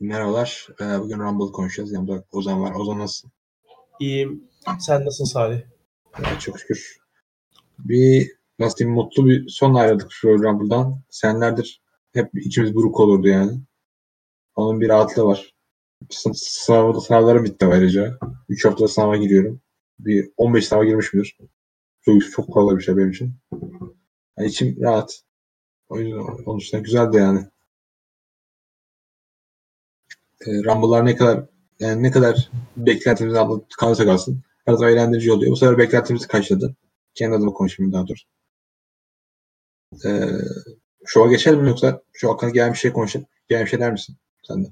Merhabalar. Ee, bugün Rumble konuşacağız. Yanımda Ozan var. Ozan nasılsın? İyiyim. Sen nasılsın Salih? Evet, çok şükür. Bir nasıl diyeyim mutlu bir son ayrıldık şu Rumble'dan. Senlerdir hep içimiz buruk olurdu yani. Onun bir rahatlığı var. Sı- Sınavda, sınavlarım bitti ayrıca. 3 haftada sınava giriyorum. Bir 15 sınava girmişimdir. Çok, çok kolay bir şey benim için. Yani içim rahat. O yüzden onun dışında güzeldi yani. E, Rumble'lar ne kadar yani ne kadar beklentimiz kalırsa kalsın. Zaman eğlendirici oluyor. Bu sefer beklentimiz kaçladı. Kendi adıma konuşayım daha doğrusu. Ee, şova geçelim mi yoksa şu aklına gelen bir şey konuşalım. Gelen bir şey der misin? Sen de.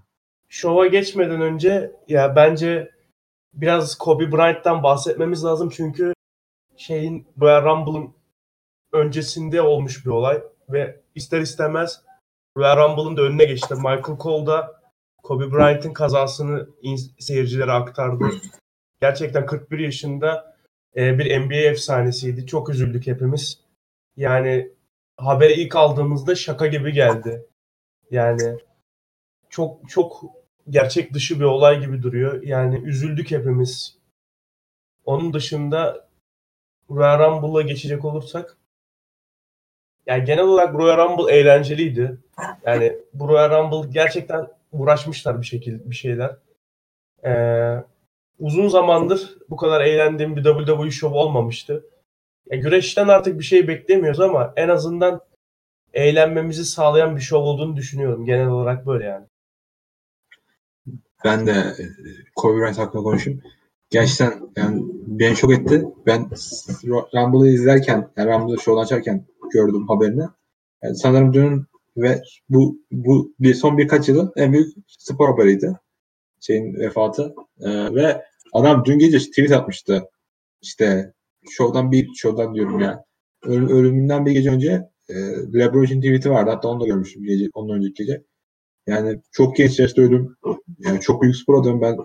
Şova geçmeden önce ya bence biraz Kobe Bryant'tan bahsetmemiz lazım çünkü şeyin Royal Rumble'ın öncesinde olmuş bir olay ve ister istemez Royal Rumble'ın da önüne geçti. Michael Cole da Kobe Bryant'ın kazasını seyircilere aktardı. Gerçekten 41 yaşında e, bir NBA efsanesiydi. Çok üzüldük hepimiz. Yani haberi ilk aldığımızda şaka gibi geldi. Yani çok çok gerçek dışı bir olay gibi duruyor. Yani üzüldük hepimiz. Onun dışında Royal Rumble'a geçecek olursak yani genel olarak Royal Rumble eğlenceliydi. Yani bu Royal Rumble gerçekten uğraşmışlar bir şekilde bir şeyler. Ee, uzun zamandır bu kadar eğlendiğim bir WWE show olmamıştı. Ya güreşten artık bir şey beklemiyoruz ama en azından eğlenmemizi sağlayan bir show olduğunu düşünüyorum. Genel olarak böyle yani. Ben de e, Kobe Bryant hakkında konuşayım. Gerçekten yani beni çok etti. Ben Rumble'ı izlerken, yani Rumble'ı şovdan açarken gördüm haberini. Yani sanırım dün ve bu bu bir son birkaç yılın en büyük spor haberiydi. Şeyin vefatı. Ee, ve adam dün gece tweet atmıştı. İşte şovdan bir şovdan diyorum ya. Öl- ölümünden bir gece önce e, LeBron için tweet'i vardı. Hatta onu da görmüştüm gece, ondan önceki gece. Yani çok genç yaşta ölüm. Yani çok büyük spor adamım ben.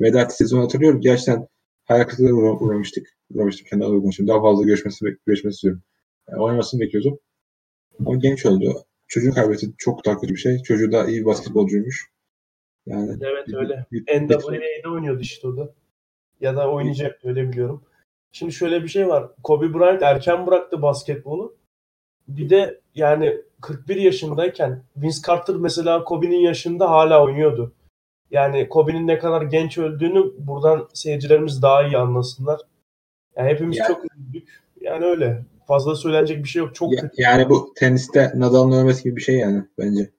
Veda sezonu hatırlıyorum. Gerçekten hayal kırıklığına uğra- uğramıştık. Uğramıştık kendi adıma. Daha fazla görüşmesi, görüşmesi istiyorum. Yani oynamasını bekliyordum. Ama genç öldü. Çocuğu kaybetti. Çok daha kötü bir şey. Çocuğu da iyi basketbolcuymuş. Yani Evet bir- öyle. bir- NWA'de oynuyordu işte o da. Ya da oynayacak öyle biliyorum. Şimdi şöyle bir şey var. Kobe Bryant erken bıraktı basketbolu. Bir de yani 41 yaşındayken Vince Carter mesela Kobe'nin yaşında hala oynuyordu. Yani Kobe'nin ne kadar genç öldüğünü buradan seyircilerimiz daha iyi anlasınlar. Yani hepimiz Yani- çok üzüldük. Yani öyle. Fazla söylenecek bir şey yok. Çok Ya- kötü. yani bu teniste Nadal'ın ölmesi gibi bir şey yani bence.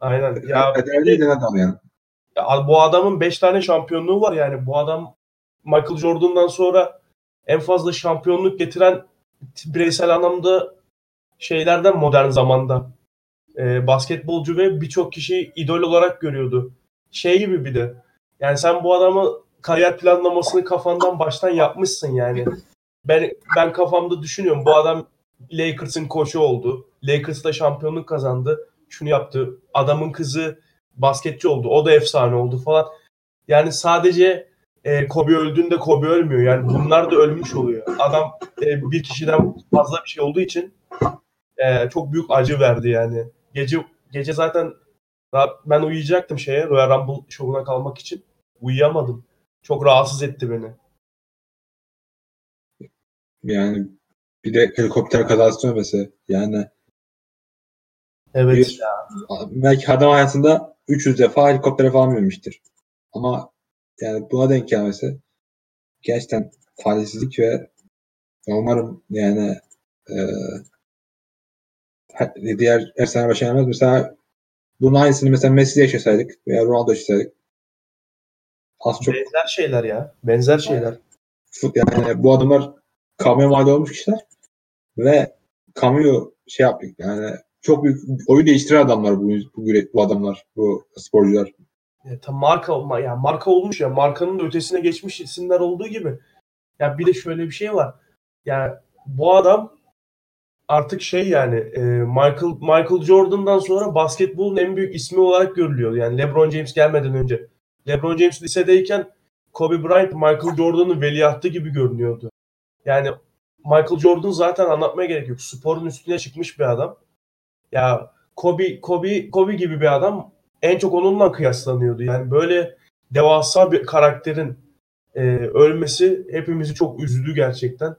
Aynen. Ya Federer değil de Nadal yani. Ya bu adamın 5 tane şampiyonluğu var yani. Bu adam Michael Jordan'dan sonra en fazla şampiyonluk getiren bireysel anlamda şeylerden modern zamanda. Ee, basketbolcu ve birçok kişi idol olarak görüyordu. Şey gibi bir de. Yani sen bu adamı kariyer planlamasını kafandan baştan yapmışsın yani. Ben ben kafamda düşünüyorum. Bu adam Lakers'ın koçu oldu. Lakers'ta şampiyonluk kazandı. Şunu yaptı. Adamın kızı basketçi oldu. O da efsane oldu falan. Yani sadece e, Kobe öldüğünde Kobe ölmüyor. Yani bunlar da ölmüş oluyor. Adam e, bir kişiden fazla bir şey olduğu için e, çok büyük acı verdi yani. Gece gece zaten ben uyuyacaktım şeye Royal Rumble şovuna kalmak için. Uyuyamadım. Çok rahatsız etti beni. Yani bir de helikopter kazası dönmesi. Yani Evet. Bir- belki adam hayatında 300 defa helikoptere falan binmiştir. Ama yani buna denk gelmesi gerçekten talihsizlik ve umarım yani e, diğer efsane başaramaz. Mesela bunun aynısını mesela Messi'de yaşasaydık veya Ronaldo yaşasaydık az çok Benzer şeyler ya. Benzer şeyler. yani bu adamlar cameo madde olmuş kişiler ve cameo şey yaptık yani çok büyük oyun değiştiren adamlar bu, bu, bu adamlar bu sporcular. Ya, tam marka olma ya marka olmuş ya markanın da ötesine geçmiş isimler olduğu gibi. Ya bir de şöyle bir şey var. Ya bu adam artık şey yani e, Michael Michael Jordan'dan sonra basketbolun en büyük ismi olarak görülüyor. Yani LeBron James gelmeden önce. LeBron James lisedeyken Kobe Bryant Michael Jordan'ın veliahtı gibi görünüyordu. Yani Michael Jordan zaten anlatmaya gerek yok. Sporun üstüne çıkmış bir adam. Ya Kobe Kobe Kobe gibi bir adam en çok onunla kıyaslanıyordu. Yani böyle devasa bir karakterin e, ölmesi hepimizi çok üzdü gerçekten.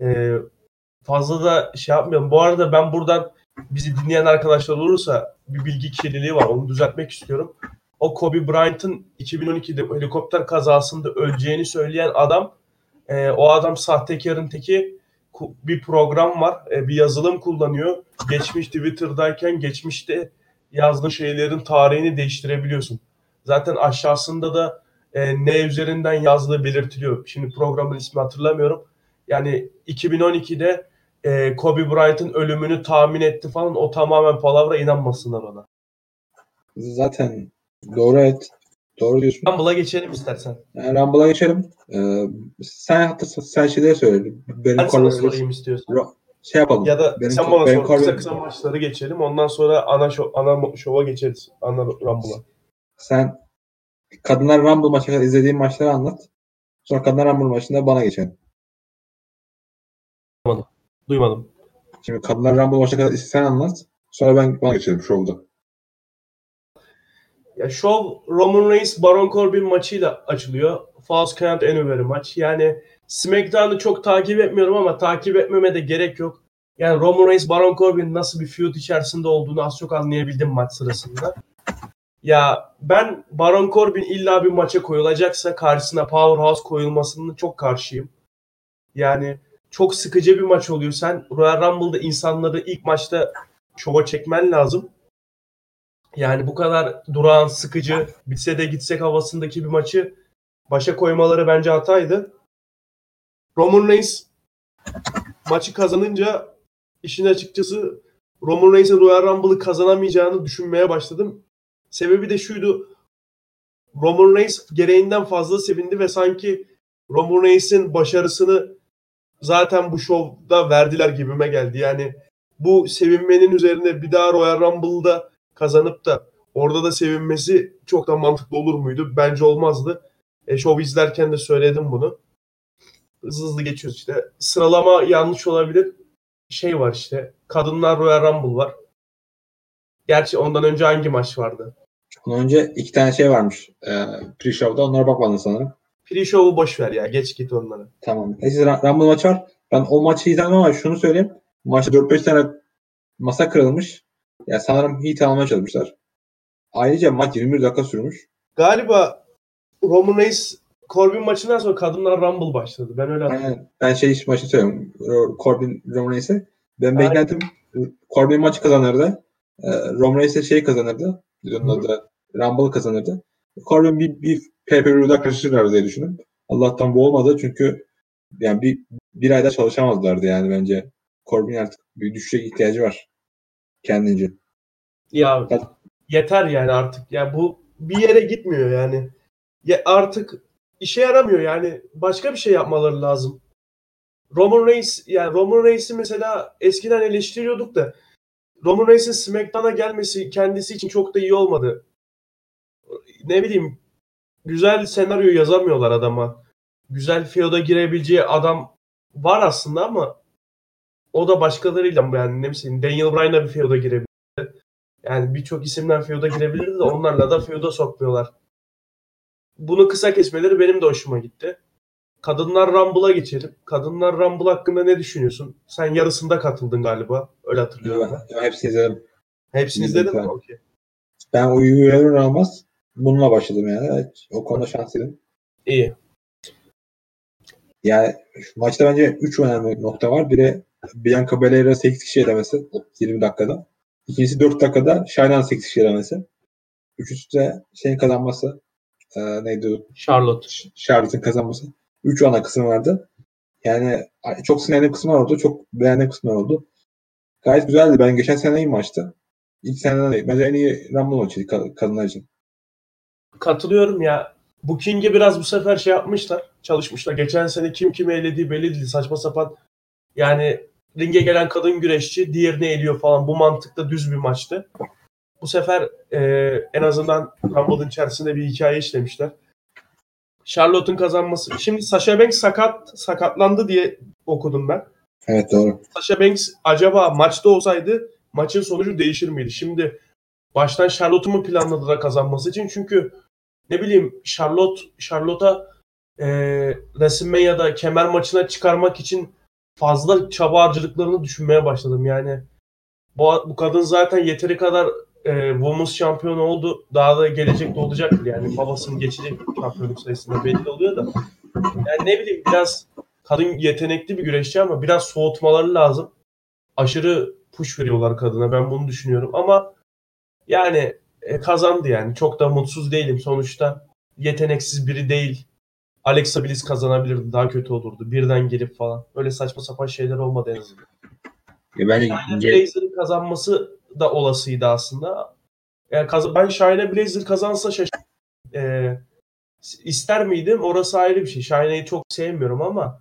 E, fazla da şey yapmayalım. Bu arada ben buradan bizi dinleyen arkadaşlar olursa bir bilgi kirliliği var. Onu düzeltmek istiyorum. O Kobe Bryant'ın 2012'de helikopter kazasında öleceğini söyleyen adam e, o adam sahtekarın teki bir program var. E, bir yazılım kullanıyor. Geçmiş Twitter'dayken geçmişte yazdığı şeylerin tarihini değiştirebiliyorsun. Zaten aşağısında da e, ne üzerinden yazdığı belirtiliyor. Şimdi programın ismi hatırlamıyorum. Yani 2012'de e, Kobe Bryant'ın ölümünü tahmin etti falan o tamamen palavra inanmasınlar ona. Zaten doğru et. Doğru diyorsun. Rumble'a geçelim istersen. Yani Rumble'a geçelim. Ee, sen hatta sen şeyleri söyle. Benim ben sana sorayım istiyorsun. Ro- şey yapalım. Ya da benim, sen bana benim sor. Kısa kısa maçları geçelim. Ondan sonra ana şov, ana şova geçeriz. Ana Rumble'a. Sen kadınlar Rumble maçı izlediğin maçları anlat. Sonra kadınlar Rumble maçında bana geçelim. Duymadım. Duymadım. Şimdi kadınlar Rumble maçı kadar sen anlat. Sonra ben bana geçelim şovda. Ya şov Roman Reigns Baron Corbin maçıyla açılıyor. False Count Anywhere maç. Yani SmackDown'ı çok takip etmiyorum ama takip etmeme de gerek yok. Yani Roman Reigns Baron Corbin nasıl bir feud içerisinde olduğunu az çok anlayabildim maç sırasında. Ya ben Baron Corbin illa bir maça koyulacaksa karşısına Powerhouse koyulmasının çok karşıyım. Yani çok sıkıcı bir maç oluyor. Sen Royal Rumble'da insanları ilk maçta şova çekmen lazım. Yani bu kadar durağan, sıkıcı, bitse de gitsek havasındaki bir maçı başa koymaları bence hataydı. Roman Reigns maçı kazanınca işin açıkçası Roman Reigns'e Royal Rumble'ı kazanamayacağını düşünmeye başladım. Sebebi de şuydu. Roman Reigns gereğinden fazla sevindi ve sanki Roman Reigns'in başarısını zaten bu şovda verdiler gibime geldi. Yani bu sevinmenin üzerine bir daha Royal Rumble'da kazanıp da orada da sevinmesi çok da mantıklı olur muydu? Bence olmazdı. E, şov izlerken de söyledim bunu. Hızlı hızlı geçiyoruz işte. Sıralama yanlış olabilir. Şey var işte. Kadınlar Royal Rumble var. Gerçi ondan önce hangi maç vardı? Ondan önce iki tane şey varmış. E, pre-show'da onlara bakmadın sanırım. Pre-show'u boş ver ya. Geç git onları. Tamam. Neyse Rumble maç var. Ben o maçı izledim ama şunu söyleyeyim. Maçta 4-5 tane masa kırılmış. Ya yani sanırım Heat almaya çalışmışlar. Ayrıca maç 21 dakika sürmüş. Galiba Roman Reigns Corbin maçından sonra kadınlar Rumble başladı. Ben öyle hatırlıyorum. Ben şey maçı söylüyorum. Corbin Roman Reigns'e. Ben beklentim Corbin maçı kazanırdı. Ee, Roman Reigns şey kazanırdı. Onun adı Rumble kazanırdı. Corbin bir, bir pay-per-view'da karışırlar diye düşündüm. Allah'tan bu olmadı çünkü yani bir, bir ayda çalışamazlardı yani bence. Corbin artık bir düşecek ihtiyacı var kendince. Ya yeter yani artık. Ya bu bir yere gitmiyor yani. Ya artık işe yaramıyor yani. Başka bir şey yapmaları lazım. Roman Reigns yani Roman Reigns'i mesela eskiden eleştiriyorduk da Roman Reigns'in SmackDown'a gelmesi kendisi için çok da iyi olmadı. Ne bileyim güzel senaryo yazamıyorlar adama. Güzel feud'a girebileceği adam var aslında ama o da başkalarıyla yani ne bileyim Daniel Bryan'la bir feud'a girebilir. Yani birçok isimden feud'a girebilirdi de onlarla da feud'a sokmuyorlar. Bunu kısa kesmeleri benim de hoşuma gitti. Kadınlar Rumble'a geçelim. Kadınlar Rumble hakkında ne düşünüyorsun? Sen yarısında katıldın galiba. Öyle hatırlıyorum ben. ben. Hepsini izledim. Hepsini izledin mi? Okay. Ben üyeler almaz. Bununla başladım yani. Evet, o konuda şanslıydım. İyi. Yani şu maçta bence 3 önemli nokta var. Biri Bianca Belair'a 8 kişi elemesi 20 dakikada. İkincisi 4 dakikada Shayna 8 kişi elemesi. Üçüncüsü de şeyin kazanması. E, neydi? Charlotte. Charlotte'ın kazanması. 3 ana kısım vardı. Yani çok sinirli kısımlar oldu. Çok beğendiğim kısımlar oldu. Gayet güzeldi. Ben geçen sene iyi maçtı. İlk seneden değil. Bence en iyi Rumble maçıydı kadınlar için. Katılıyorum ya. Booking'i biraz bu sefer şey yapmışlar. Çalışmışlar. Geçen sene kim kimi elediği belli değil. Saçma sapan. Yani ringe gelen kadın güreşçi diğerini eliyor falan. Bu mantıkta düz bir maçtı. Bu sefer e, en azından Rumble'ın içerisinde bir hikaye işlemişler. Charlotte'un kazanması. Şimdi Sasha Banks sakat sakatlandı diye okudum ben. Evet doğru. Sasha Banks acaba maçta olsaydı maçın sonucu değişir miydi? Şimdi baştan Charlotte'u mu planladılar kazanması için? Çünkü ne bileyim Charlotte Charlotte'a e, WrestleMania'da kemer maçına çıkarmak için fazla çaba harcadıklarını düşünmeye başladım. Yani bu, bu kadın zaten yeteri kadar e, Women's şampiyon oldu. Daha da gelecekte olacaktır. Yani babasının geçecek şampiyonluk sayısında belli oluyor da. Yani ne bileyim biraz kadın yetenekli bir güreşçi ama biraz soğutmaları lazım. Aşırı push veriyorlar kadına. Ben bunu düşünüyorum. Ama yani e, kazandı yani. Çok da mutsuz değilim sonuçta. Yeteneksiz biri değil. Alexa Bliss kazanabilirdi. Daha kötü olurdu. Birden gelip falan. Öyle saçma sapan şeyler olmadı en azından. Ya bence ge- Blazer'ın kazanması da olasıydı aslında. Yani kaz- ben Shayna Blazer kazansa şaş e, ister miydim? Orası ayrı bir şey. Shayna'yı çok sevmiyorum ama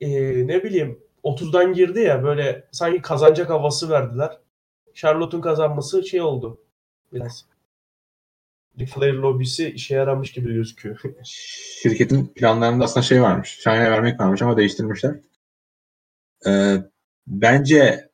e, ne bileyim 30'dan girdi ya böyle sanki kazanacak havası verdiler. Charlotte'un kazanması şey oldu biraz. Ric Flair lobisi işe yaramış gibi gözüküyor. şirketin planlarında aslında şey varmış. Shine'a vermek varmış ama değiştirmişler. Ee, bence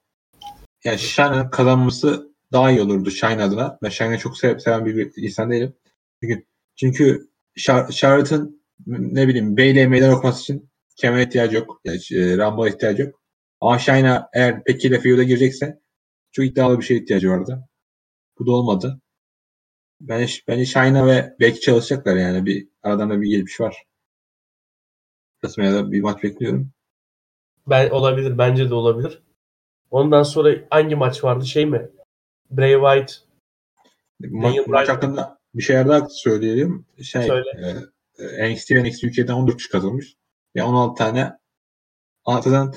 yani Shine'ın kazanması daha iyi olurdu Shine adına. Ben Shine'ı çok sev- seven bir insan değilim. Çünkü, çünkü Char- Charlotte'ın ne bileyim Bayley'e meydan okuması için kemere ihtiyacı yok. Yani, e, Rumble'a ihtiyacı yok. Ama Shine'a eğer Becky ile Feud'a girecekse çok iddialı bir şeye ihtiyacı vardı. Bu da olmadı. Bence, bence Shine'a ve Becky çalışacaklar yani. Bir aradan da bir gelmiş var. WrestleMania'da bir maç bekliyorum. Ben olabilir, bence de olabilir. Ondan sonra hangi maç vardı? Şey mi? Bray Wyatt Ma- Daniel maç hakkında bir şeyler daha söyleyelim. Şey, Söyle. e, e, NXT ve NXT UK'den 14 kişi katılmış. Ve 16 tane zaten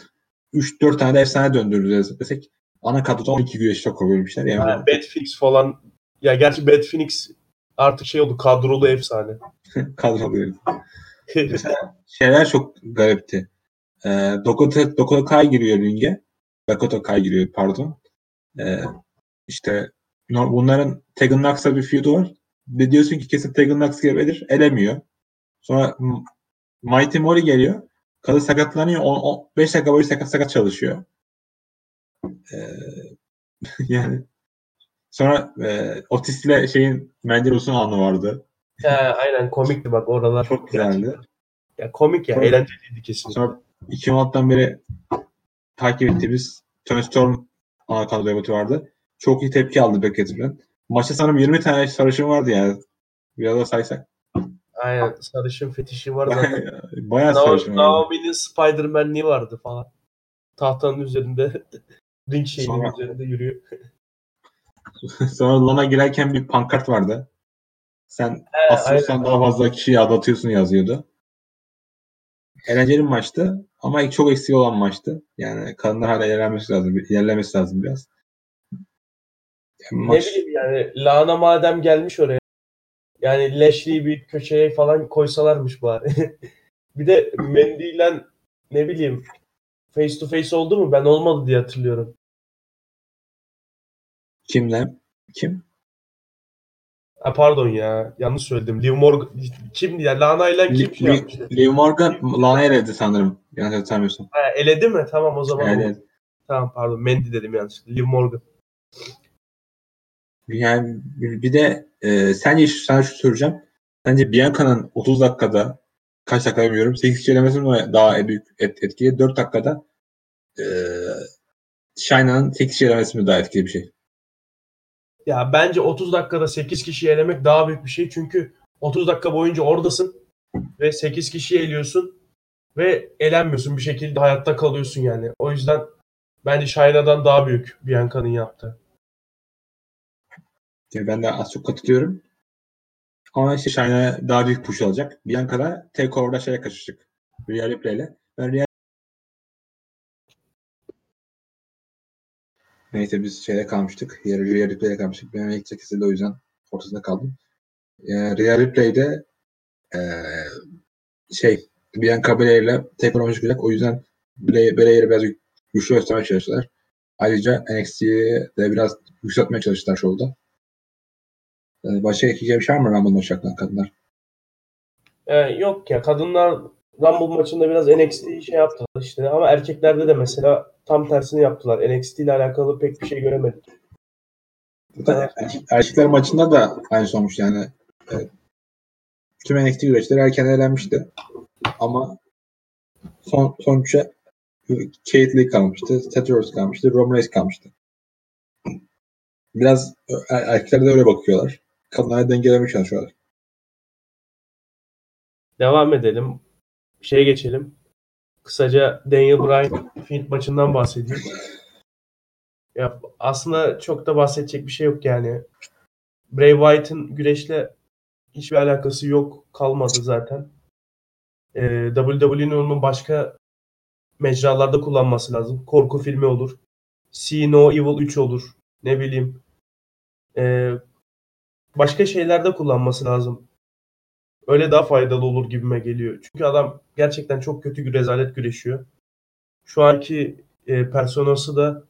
3-4 tane de efsane döndürürüz desek ana kadroda 12 güreşçi koyabilmişler. Yani Ha, Phoenix falan. Ya gerçi Bad Phoenix artık şey oldu kadrolu efsane. kadro şeyler çok garipti. E, Dakota, Dakota Kai giriyor ringe. Dakota Kai giriyor pardon. E, işte bunların Tegan Knox'la bir feud'u var. Ve diyorsun ki kesin Tegan Knox gelebilir. Elemiyor. Sonra Mighty Molly geliyor. Kadın sakatlanıyor. 5 dakika boyu sakat sakat çalışıyor. E, yani sonra e, Otis ile şeyin Mendelos'un anı vardı. Ha, aynen komikti bak oralar. Çok güzeldi. Ya komik ya Sonra- eğlenceliydi kesinlikle. Sonra 2016'dan beri takip ettiğimiz Tony Storm ana kadro vardı. Çok iyi tepki aldı Beckett'den. Maçta sanırım 20 tane sarışın vardı yani. Biraz da saysak. Aynen sarışın fetişi var zaten. Bayağı sarışın vardı. Naomi'nin Spider-Man'liği vardı falan. Tahtanın üzerinde ring şeyinin Sonra- üzerinde yürüyor. Sonra Lana girerken bir pankart vardı. Sen He, asılırsan daha fazla kişiyi aldatıyorsun yazıyordu. Eğlenceli maçtı ama çok eksik olan maçtı. Yani kadınlar hala ilerlemesi lazım, ilerlemesi lazım biraz. Yani Ne maç, bileyim yani Lana madem gelmiş oraya yani Lashley'i bir köşeye falan koysalarmış bari. bir de Mandy ile ne bileyim face to face oldu mu? Ben olmadı diye hatırlıyorum. Kimle? Kim? Ha, pardon ya yanlış söyledim. Liv Morgan kim ya Lana ile kim şey yapmıştı? Liv Morgan Lana'ya eledi sanırım. Yanlış hatırlamıyorsam. Ha, eledi mi? Tamam o zaman. Evet. Tamam pardon Mandy dedim yanlışlıkla. Liv Morgan. Yani bir de e, sence sana şu soracağım. Sence Bianca'nın 30 dakikada kaç dakika bilmiyorum. 8 kişi elemesi mi daha büyük et, etkili? 4 dakikada e, Shina'nın 8 kişi elemesi mi daha etkili bir şey? Ya bence 30 dakikada 8 kişiyi elemek daha büyük bir şey. Çünkü 30 dakika boyunca oradasın ve 8 kişiyi eliyorsun ve elenmiyorsun. Bir şekilde hayatta kalıyorsun yani. O yüzden bence Shina'dan daha büyük Bianca'nın yaptığı. Yani ben de az çok katılıyorum. Ama işte Shina daha büyük push alacak. Bianca da tek orada şeye kaçacak. Real Ripley ile. Ben Real Neyse biz şeyde kalmıştık. Real Ripley'de kalmıştık. Benim ilk kesildi o yüzden ortasında kaldım. Yani Real Ripley'de eee şey Bianca Belair ile tek oynamış çıkacak. O yüzden Belair- Belair'i biraz güçlü göstermeye çalıştılar. Ayrıca NXT'yi de biraz yükseltmeye çalıştılar şovda. Ee, Başka ekleyeceğim bir şey var mı Rumble maçı hakkında kadınlar? Ee, yok ya kadınlar Rumble maçında biraz NXT şey yaptılar işte ama erkeklerde de mesela tam tersini yaptılar. NXT ile alakalı pek bir şey göremedik. Erkekler maçında da aynı olmuş yani. Evet. Tüm NXT güreşleri erken elenmişti. Ama son sonuçta Kate Lee kalmıştı. Seth Rollins kalmıştı. Roman Reigns kalmıştı. Biraz er, erkekler de öyle bakıyorlar. Kadınlara dengelemeye çalışıyorlar. Devam edelim. Şeye geçelim. Kısaca Daniel Bryan Fiend maçından bahsedeyim. Ya aslında çok da bahsedecek bir şey yok yani. Bray Wyatt'ın güreşle hiçbir alakası yok kalmadı zaten. Ee, WWE'nin onun başka mecralarda kullanması lazım. Korku filmi olur. See No Evil 3 olur. Ne bileyim. Ee, başka şeylerde kullanması lazım. Öyle daha faydalı olur gibime geliyor. Çünkü adam gerçekten çok kötü bir rezalet güreşiyor. Şu anki e, personası da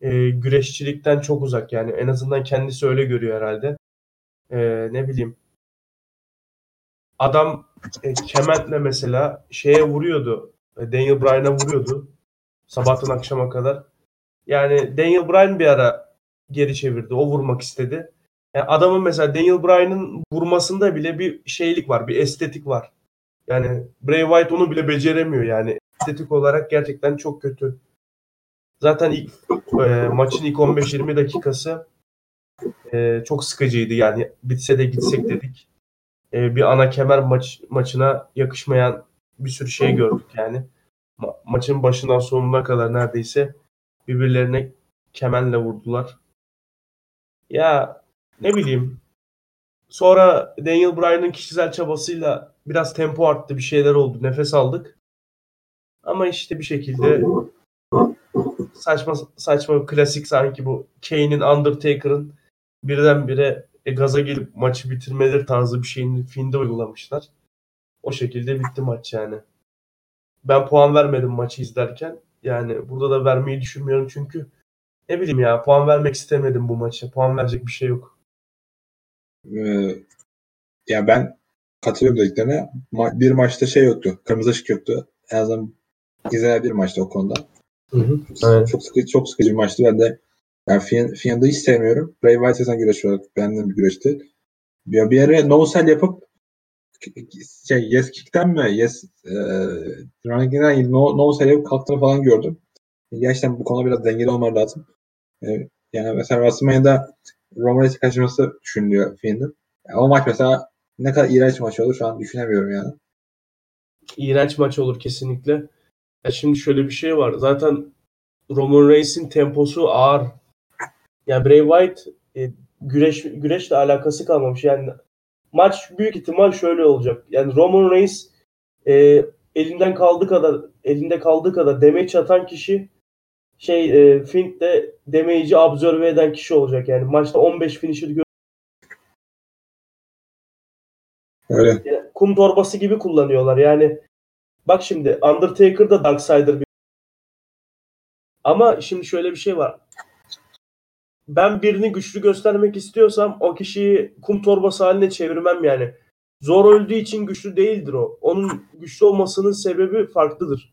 e, güreşçilikten çok uzak yani. En azından kendisi öyle görüyor herhalde. E, ne bileyim. Adam e, kementle mesela şeye vuruyordu. E, Daniel Bryan'a vuruyordu. Sabahtan akşama kadar. Yani Daniel Bryan bir ara geri çevirdi. O vurmak istedi. Yani adamın mesela Daniel Bryan'ın vurmasında bile bir şeylik var, bir estetik var. Yani Bray Wyatt onu bile beceremiyor yani. Estetik olarak gerçekten çok kötü. Zaten ilk, e, maçın ilk 15-20 dakikası e, çok sıkıcıydı yani. Bitse de gitsek dedik. E, bir ana kemer maç maçına yakışmayan bir sürü şey gördük yani. Ma- maçın başından sonuna kadar neredeyse birbirlerine kemenle vurdular. Ya ne bileyim. Sonra Daniel Bryan'ın kişisel çabasıyla biraz tempo arttı, bir şeyler oldu, nefes aldık. Ama işte bir şekilde saçma saçma klasik sanki bu Kane'in Undertaker'ın birdenbire e, gaza gelip maçı bitirmeleri tarzı bir şeyin filmde uygulamışlar. O şekilde bitti maç yani. Ben puan vermedim maçı izlerken. Yani burada da vermeyi düşünmüyorum çünkü ne bileyim ya puan vermek istemedim bu maça. Puan verecek bir şey yok. Ee, ya ben katılıyorum dediklerine. Ma- bir maçta şey yoktu. Kırmızı ışık yoktu. En azından izlenen bir maçtı o konuda. Hı hı. Evet. Çok sıkıcı, çok sıkıcı bir maçtı. Ben de yani Fiend, Fiend'ı hiç sevmiyorum. Bray Wyatt zaten güreş olarak beğendiğim bir güreşti. Bir, bir yere no sell yapıp şey yes kick'ten mi yes e, running'den no, no sell yapıp kalktığını falan gördüm. Gerçekten bu konuda biraz dengeli olmaları lazım. E, yani mesela WrestleMania'da Roman Reigns'i kaçırması düşünülüyor Fiend'in. Yani o maç mesela ne kadar iğrenç maç olur şu an düşünemiyorum yani. İğrenç maç olur kesinlikle. Ya şimdi şöyle bir şey var. Zaten Roman Reigns'in temposu ağır. Ya Bray Wyatt e, güreş güreşle alakası kalmamış. Yani maç büyük ihtimal şöyle olacak. Yani Roman Reigns e, elinden kaldığı kadar elinde kaldığı kadar damage atan kişi şey e, Fink de damage'i absorbe eden kişi olacak. Yani maçta 15 finisher gö- Öyle. Yani kum torbası gibi kullanıyorlar. Yani bak şimdi Undertaker da Darksider bir ama şimdi şöyle bir şey var. Ben birini güçlü göstermek istiyorsam o kişiyi kum torbası haline çevirmem yani. Zor öldüğü için güçlü değildir o. Onun güçlü olmasının sebebi farklıdır.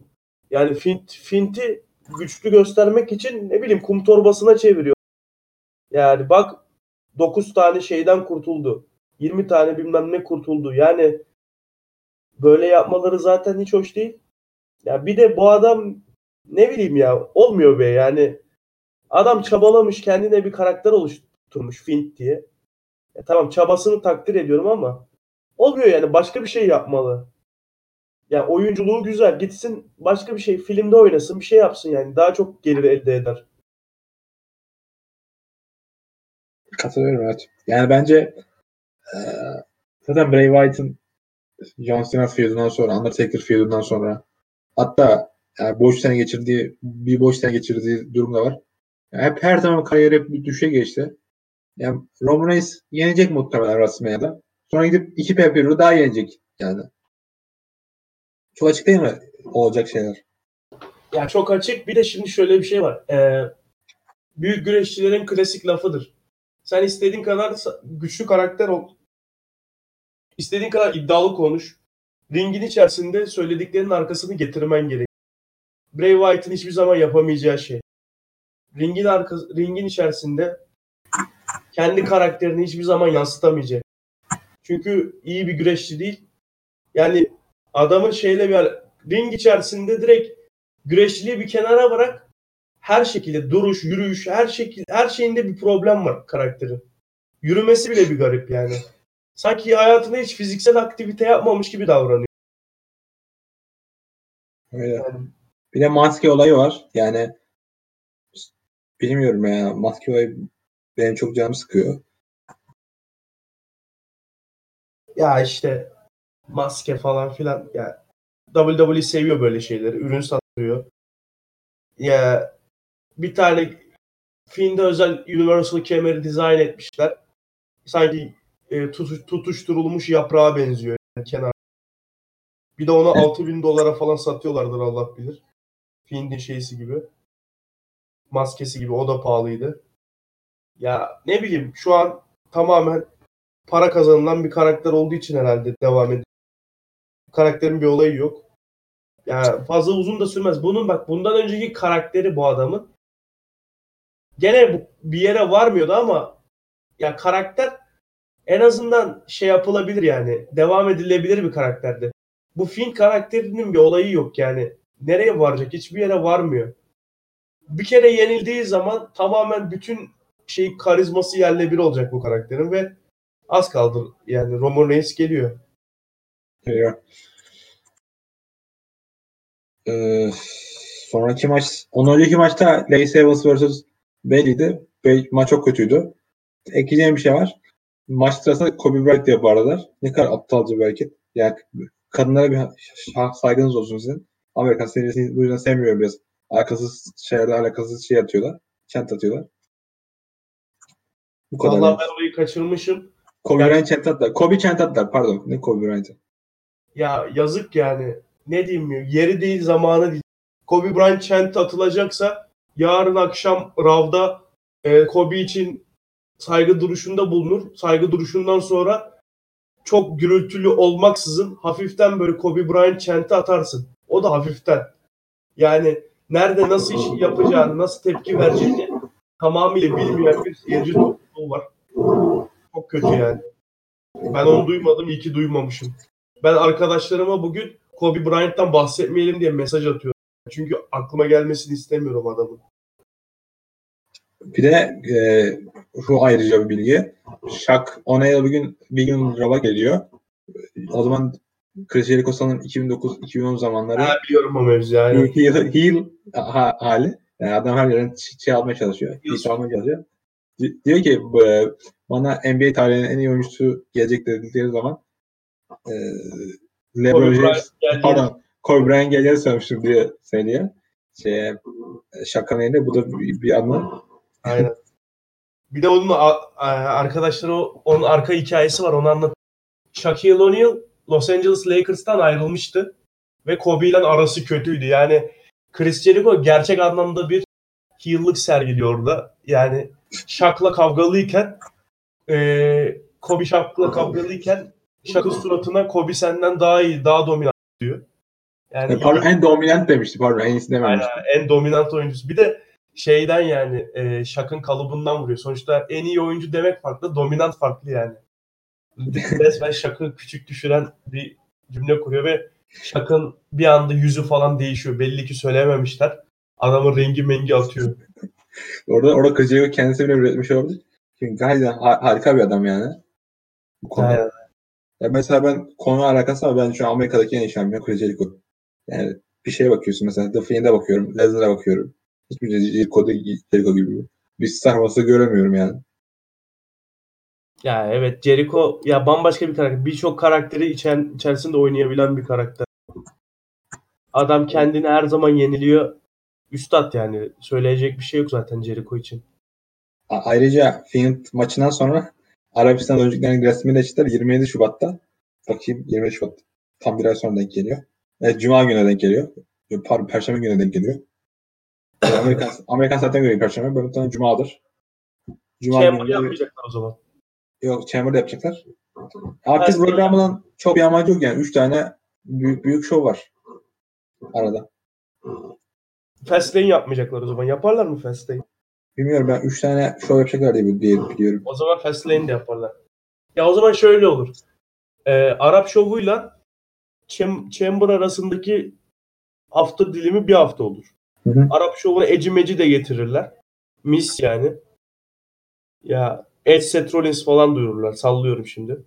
Yani Fint, Fint'i güçlü göstermek için ne bileyim kum torbasına çeviriyor. Yani bak 9 tane şeyden kurtuldu. 20 tane bilmem ne kurtuldu. Yani böyle yapmaları zaten hiç hoş değil. Ya bir de bu adam ne bileyim ya olmuyor be yani. Adam çabalamış kendine bir karakter oluşturmuş Fint diye. Ya tamam çabasını takdir ediyorum ama olmuyor yani başka bir şey yapmalı. Yani oyunculuğu güzel. Gitsin başka bir şey filmde oynasın bir şey yapsın yani. Daha çok gelir elde eder. Katılıyorum evet. Yani bence e, zaten Bray Wyatt'ın John Cena feudundan sonra, Undertaker feudundan sonra hatta yani boş sene geçirdiği bir boş sene geçirdiği durum da var. Yani hep her zaman kariyeri hep bir düşe geçti. Yani Roman Reigns yenecek muhtemelen WrestleMania'da. Sonra gidip iki pay daha yenecek yani. Çok açık değil mi olacak şeyler? Ya çok açık. Bir de şimdi şöyle bir şey var. Ee, büyük güreşçilerin klasik lafıdır. Sen istediğin kadar güçlü karakter ol. İstediğin kadar iddialı konuş. Ringin içerisinde söylediklerinin arkasını getirmen gerek. Bray Wyatt'ın hiçbir zaman yapamayacağı şey. Ringin arkası, ringin içerisinde kendi karakterini hiçbir zaman yansıtamayacak. Çünkü iyi bir güreşçi değil. Yani adamın şeyle bir ring içerisinde direkt güreşçiliği bir kenara bırak. Her şekilde duruş, yürüyüş, her şekilde her şeyinde bir problem var karakterin. Yürümesi bile bir garip yani. Sanki hayatında hiç fiziksel aktivite yapmamış gibi davranıyor. Öyle. Bir de maske olayı var. Yani bilmiyorum ya. Maske olayı benim çok canımı sıkıyor. Ya işte maske falan filan ya WWE seviyor böyle şeyleri. Ürün satıyor. Ya bir tane Fiend'e özel Universal kemeri dizayn etmişler. Sanki e, tutuş, tutuşturulmuş yaprağa benziyor yani kenar. Bir de onu 6000 dolara falan satıyorlardır Allah bilir. Fiend'in şeysi gibi. Maskesi gibi o da pahalıydı. Ya ne bileyim şu an tamamen para kazanılan bir karakter olduğu için herhalde devam ediyor. Karakterin bir olayı yok. Yani fazla uzun da sürmez. Bunun bak bundan önceki karakteri bu adamın gene bir yere varmıyordu ama ya karakter en azından şey yapılabilir yani. Devam edilebilir bir karakterdi. Bu Finn karakterinin bir olayı yok yani. Nereye varacak? Hiçbir yere varmıyor. Bir kere yenildiği zaman tamamen bütün şey karizması yerle bir olacak bu karakterin ve az kaldı. Yani Roman Reigns geliyor. Geliyor. Ee, sonraki maç, ondan önceki maçta Lacey Evans vs. Bailey'di. Bailey, maç çok kötüydü. Ekleyeceğim bir şey var. Maç sırasında Kobe Bryant diye bağırdılar. Ne kadar aptalca bir hareket. Yani kadınlara bir saygınız olsun sizin. Amerikan serisini bu yüzden sevmiyorum biraz. Alakasız şeylerle alakasız şey atıyorlar. Chant atıyorlar. Bu kadar. Vallahi ben orayı kaçırmışım. Kobe Bryant chant attılar. Kobe chant attılar pardon. Ne Kobe Bryant'ı? Ya yazık yani. Ne diyeyim ya. Yeri değil zamanı değil. Kobe Bryant chant atılacaksa yarın akşam Rav'da e, Kobe için saygı duruşunda bulunur. Saygı duruşundan sonra çok gürültülü olmaksızın hafiften böyle Kobe Bryant chant'i atarsın. O da hafiften. Yani nerede nasıl iş yapacağını, nasıl tepki vereceğini tamamıyla bilmeyen bir seyirci topluluğu var. Çok kötü yani. Ben onu duymadım, iyi ki duymamışım. Ben arkadaşlarıma bugün Kobe Bryant'tan bahsetmeyelim diye mesaj atıyorum. Çünkü aklıma gelmesini istemiyorum adamın. Bir de e, şu ayrıca bir bilgi. Shaq O'Neal bugün bir gün Rav'a geliyor. O zaman Chris Jericho sanırım 2009-2010 zamanları. Ha, biliyorum o mevzu yani. Heel, heel ha, hali. Yani adam her yerden şey almaya çalışıyor. Heel almaya çalışıyor. Diyor ki bana NBA tarihinin en iyi oyuncusu gelecek dedikleri zaman e, LeBron James pardon Kobe Bryant gelir sanmıştım diye söylüyor. Şey, şakanın yerine bu da bir, bir anlam. Aynen. Bir de onun arkadaşları onun arka hikayesi var onu anlat. Shaquille O'Neal Los Angeles Lakers'tan ayrılmıştı ve Kobe ile arası kötüydü. Yani Chris Jericho gerçek anlamda bir heel'lık sergiliyor orada. Yani Shaq'la kavgalıyken e, Kobe Shaq'la kavgalıyken Shaq'ın suratına Kobe senden daha iyi, daha dominant diyor. Yani pardon, en dominant demişti pardon en iyisi dememişti. Aynen, en dominant oyuncusu. Bir de şeyden yani e, Shaq'ın kalıbından vuruyor. Sonuçta en iyi oyuncu demek farklı, dominant farklı yani. Resmen Shaq'ı küçük düşüren bir cümle kuruyor ve Shaq'ın bir anda yüzü falan değişiyor. Belli ki söylememişler. Adamın rengi mengi atıyor. orada orada Kajayı kendisi bile üretmiş olabilir. Çünkü gayet harika bir adam yani. Bu konu. Aynen. Ya mesela ben konu alakası ama ben şu an Amerika'daki en iyi şampiyon Chris Jericho. Yani bir şeye bakıyorsun mesela The Fiend'e bakıyorum, Lesnar'a bakıyorum. Hiçbir Jericho, Jericho gibi bir sarması göremiyorum yani. Ya evet Jericho ya bambaşka bir karakter. Birçok karakteri içen, içerisinde oynayabilen bir karakter. Adam kendini her zaman yeniliyor. Üstad yani. Söyleyecek bir şey yok zaten Jericho için. Ayrıca Fiend maçından sonra Arabistan oyuncularının resmi açtılar 27 Şubat'ta. Bakayım 27 Şubat. Tam bir ay sonra denk geliyor. Evet, Cuma gününe denk geliyor. Pardon Perşembe gününe denk geliyor. Yani Amerikan, Amerikan zaten göre Perşembe. Böyle tane Cuma'dır. Cuma Chamber günü yapmayacaklar o zaman. Yok Chamber'da yapacaklar. Artık programının çok bir amacı yok yani. Üç tane büyük büyük show var arada. Fastlane yapmayacaklar o zaman. Yaparlar mı Fastlane? Bilmiyorum ben 3 tane show yapacaklar diye, diye biliyorum. O zaman Fastlane de yaparlar. Ya o zaman şöyle olur. Ee, Arap şovuyla Cham- Chamber arasındaki hafta dilimi bir hafta olur. Hı hı. Arap şovuna Eci Meci de getirirler. Mis yani. Ya Edge Seth Rollins falan duyururlar. Sallıyorum şimdi.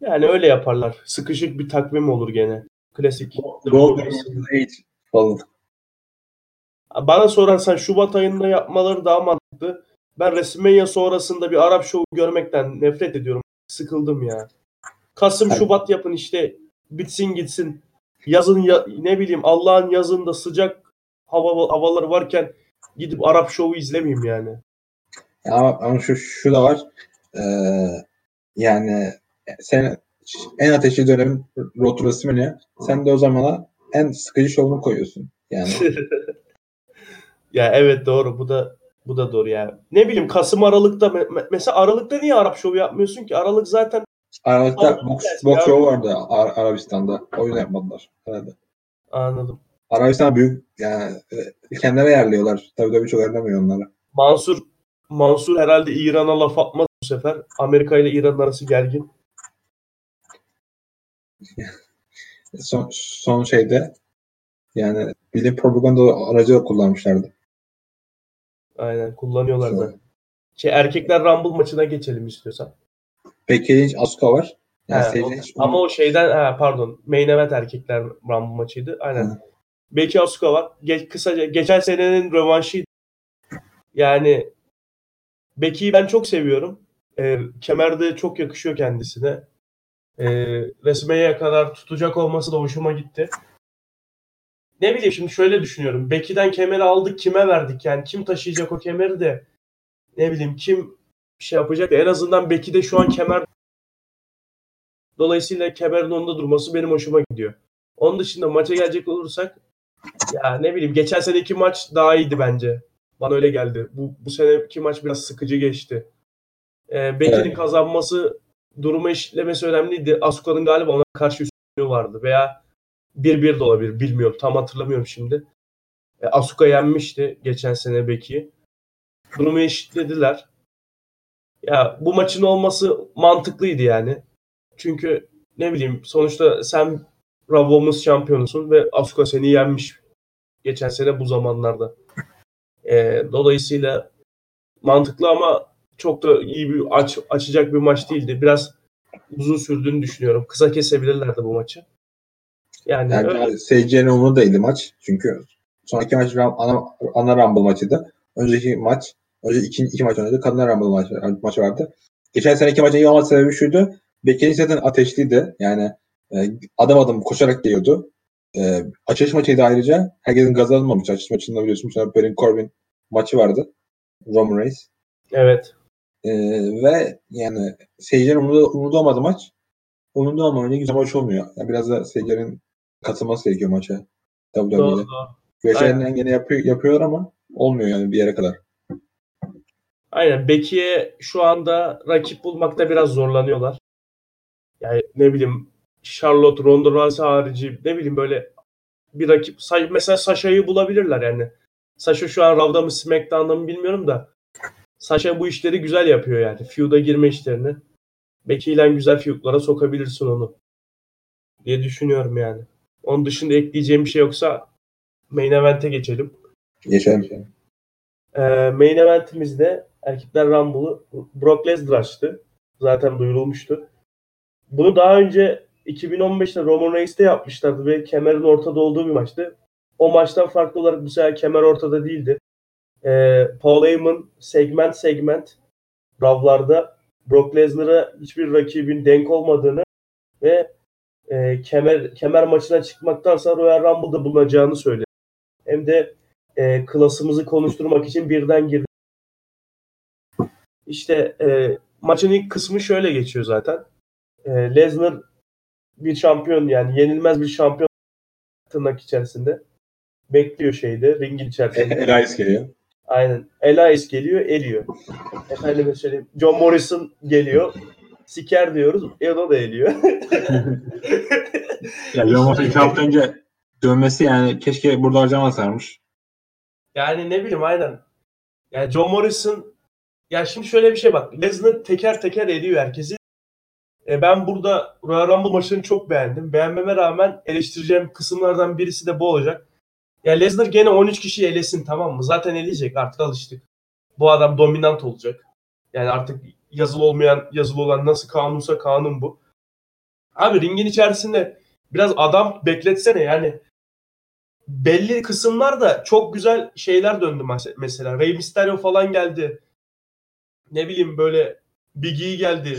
Yani öyle yaparlar. Sıkışık bir takvim olur gene. Klasik. Golden Age falan. Bana sorarsan Şubat ayında yapmaları daha mantıklı. Ben WrestleMania sonrasında bir Arap şovu görmekten nefret ediyorum. Sıkıldım ya. Kasım. Şubat yapın işte. Bitsin gitsin. Yazın ya, ne bileyim Allah'ın yazında sıcak hava havaları varken gidip Arap şovu izlemeyeyim yani. Ama, ama şu, şu da var. Ee, yani sen en ateşli dönemin Road to WrestleMania. Sen de o zamana en sıkıcı şovunu koyuyorsun. Yani ya evet doğru bu da bu da doğru ya. Ne bileyim Kasım Aralık'ta me- me- mesela Aralık'ta niye Arap şovu yapmıyorsun ki? Aralık zaten Aralıkta Aralık boks, boks show vardı Ar- Arabistan'da. O yüzden yapmadılar. Herhalde. anladım. Arabistan büyük yani e, kendilerine yerliyorlar. Tabii tabii çok yerlemiyor onlara. Mansur Mansur herhalde İran'a laf atmaz bu sefer. Amerika ile İran arası gergin. Son, son şeyde yani bilim propaganda aracı da kullanmışlardı. Aynen kullanıyorlar da. Şey, erkekler Rumble maçına geçelim istiyorsan. Becky Lynch, Asuka var. Yani He, o- ama o şeyden ha, pardon main event erkekler Rumble maçıydı. Aynen. Hı. Becky Asuka var. Ge- kısaca geçen senenin rövanşıydı. Yani Becky'yi ben çok seviyorum. Ee, kemerde çok yakışıyor kendisine. Ee, resmeye kadar tutacak olması da hoşuma gitti. Ne bileyim şimdi şöyle düşünüyorum. Becky'den kemeri aldık kime verdik? Yani kim taşıyacak o kemeri de ne bileyim kim şey yapacak. En azından Becky'de şu an kemer Dolayısıyla kemerin onda durması benim hoşuma gidiyor. Onun dışında maça gelecek olursak ya ne bileyim geçen seneki maç daha iyiydi bence. Bana öyle geldi. Bu, bu seneki maç biraz sıkıcı geçti. Ee, Becky'nin Evet. kazanması durumu eşitlemesi önemliydi. Asuka'nın galiba ona karşı üstünlüğü vardı. Veya 1-1 de olabilir. Bilmiyorum. Tam hatırlamıyorum şimdi. E, Asuka yenmişti geçen sene Becky'yi. Durumu eşitlediler. Ya bu maçın olması mantıklıydı yani. Çünkü ne bileyim sonuçta sen Raw Women's şampiyonusun ve Asuka seni yenmiş geçen sene bu zamanlarda. Ee, dolayısıyla mantıklı ama çok da iyi bir aç, açacak bir maç değildi. Biraz uzun sürdüğünü düşünüyorum. Kısa kesebilirlerdi bu maçı. Yani, Yani öyle. seyircilerin umurunda değildi maç. Çünkü sonraki maç ana, ana Rumble maçıydı. Önceki maç, önce iki, iki maç oynadı. Kadınlar Rumble maçı, maçı vardı. Geçen seneki maçın iyi olması sebebi şuydu. Beklediğin zaten ateşliydi. Yani e, adım adım koşarak geliyordu. E, açılış maçıydı ayrıca. Herkesin gaz alınmamış. Açılış maçında biliyorsun. Sonra Baron Corbin maçı vardı. Roman Reigns. Evet. E, ve yani seyircilerin umurunda, umurunda olmadı maç. Umurunda olmayınca güzel maç olmuyor. Yani biraz da seyircilerin katılması gerekiyor maça. WWE'de. doğru. Göçlerinden gene yapıyor, yapıyorlar ama olmuyor yani bir yere kadar. Aynen. Becky'ye şu anda rakip bulmakta biraz zorlanıyorlar. Yani ne bileyim Charlotte, Ronda Rousey harici ne bileyim böyle bir rakip mesela Sasha'yı bulabilirler yani. Sasha şu an Raw'da mı SmackDown'da mı bilmiyorum da Sasha bu işleri güzel yapıyor yani. Feud'a girme işlerini. Becky ile güzel feud'lara sokabilirsin onu. Diye düşünüyorum yani. Onun dışında ekleyeceğim bir şey yoksa main event'e geçelim. Geçelim. Ee, main eventimizde erkekler Rumble'ı Brock Lesnar açtı. Zaten duyurulmuştu. Bunu daha önce 2015'te Roman Reigns'te yapmışlardı ve kemerin ortada olduğu bir maçtı. O maçtan farklı olarak bu sefer kemer ortada değildi. Ee, Paul Heyman segment segment Raw'larda Brock Lesnar'a hiçbir rakibin denk olmadığını ve e, kemer kemer maçına çıkmaktansa Royal Rumble'da bulunacağını söyledi. Hem de e, klasımızı konuşturmak için birden girdi. İşte e, maçın ilk kısmı şöyle geçiyor zaten. E, Lesnar bir şampiyon yani yenilmez bir şampiyon tırnak içerisinde. Bekliyor şeyde ringin içerisinde. Elias geliyor. Aynen. Elias geliyor, eliyor. Efendime söyleyeyim. John Morrison geliyor. Siker diyoruz. E o da eliyor. Ya Moxley iki hafta önce dönmesi yani keşke burada harcamasaymış. yani ne bileyim aynen. Yani John Morrison ya şimdi şöyle bir şey bak. Lesnar teker teker ediyor herkesi. E, ben burada Royal Rumble maçını çok beğendim. Beğenmeme rağmen eleştireceğim kısımlardan birisi de bu olacak. Ya Lesnar gene 13 kişi elesin tamam mı? Zaten eleyecek artık alıştık. Bu adam dominant olacak. Yani artık yazılı olmayan yazılı olan nasıl kanunsa kanun bu. Abi ringin içerisinde biraz adam bekletsene yani belli kısımlarda çok güzel şeyler döndü mesela. Rey Mysterio falan geldi. Ne bileyim böyle Big E geldi.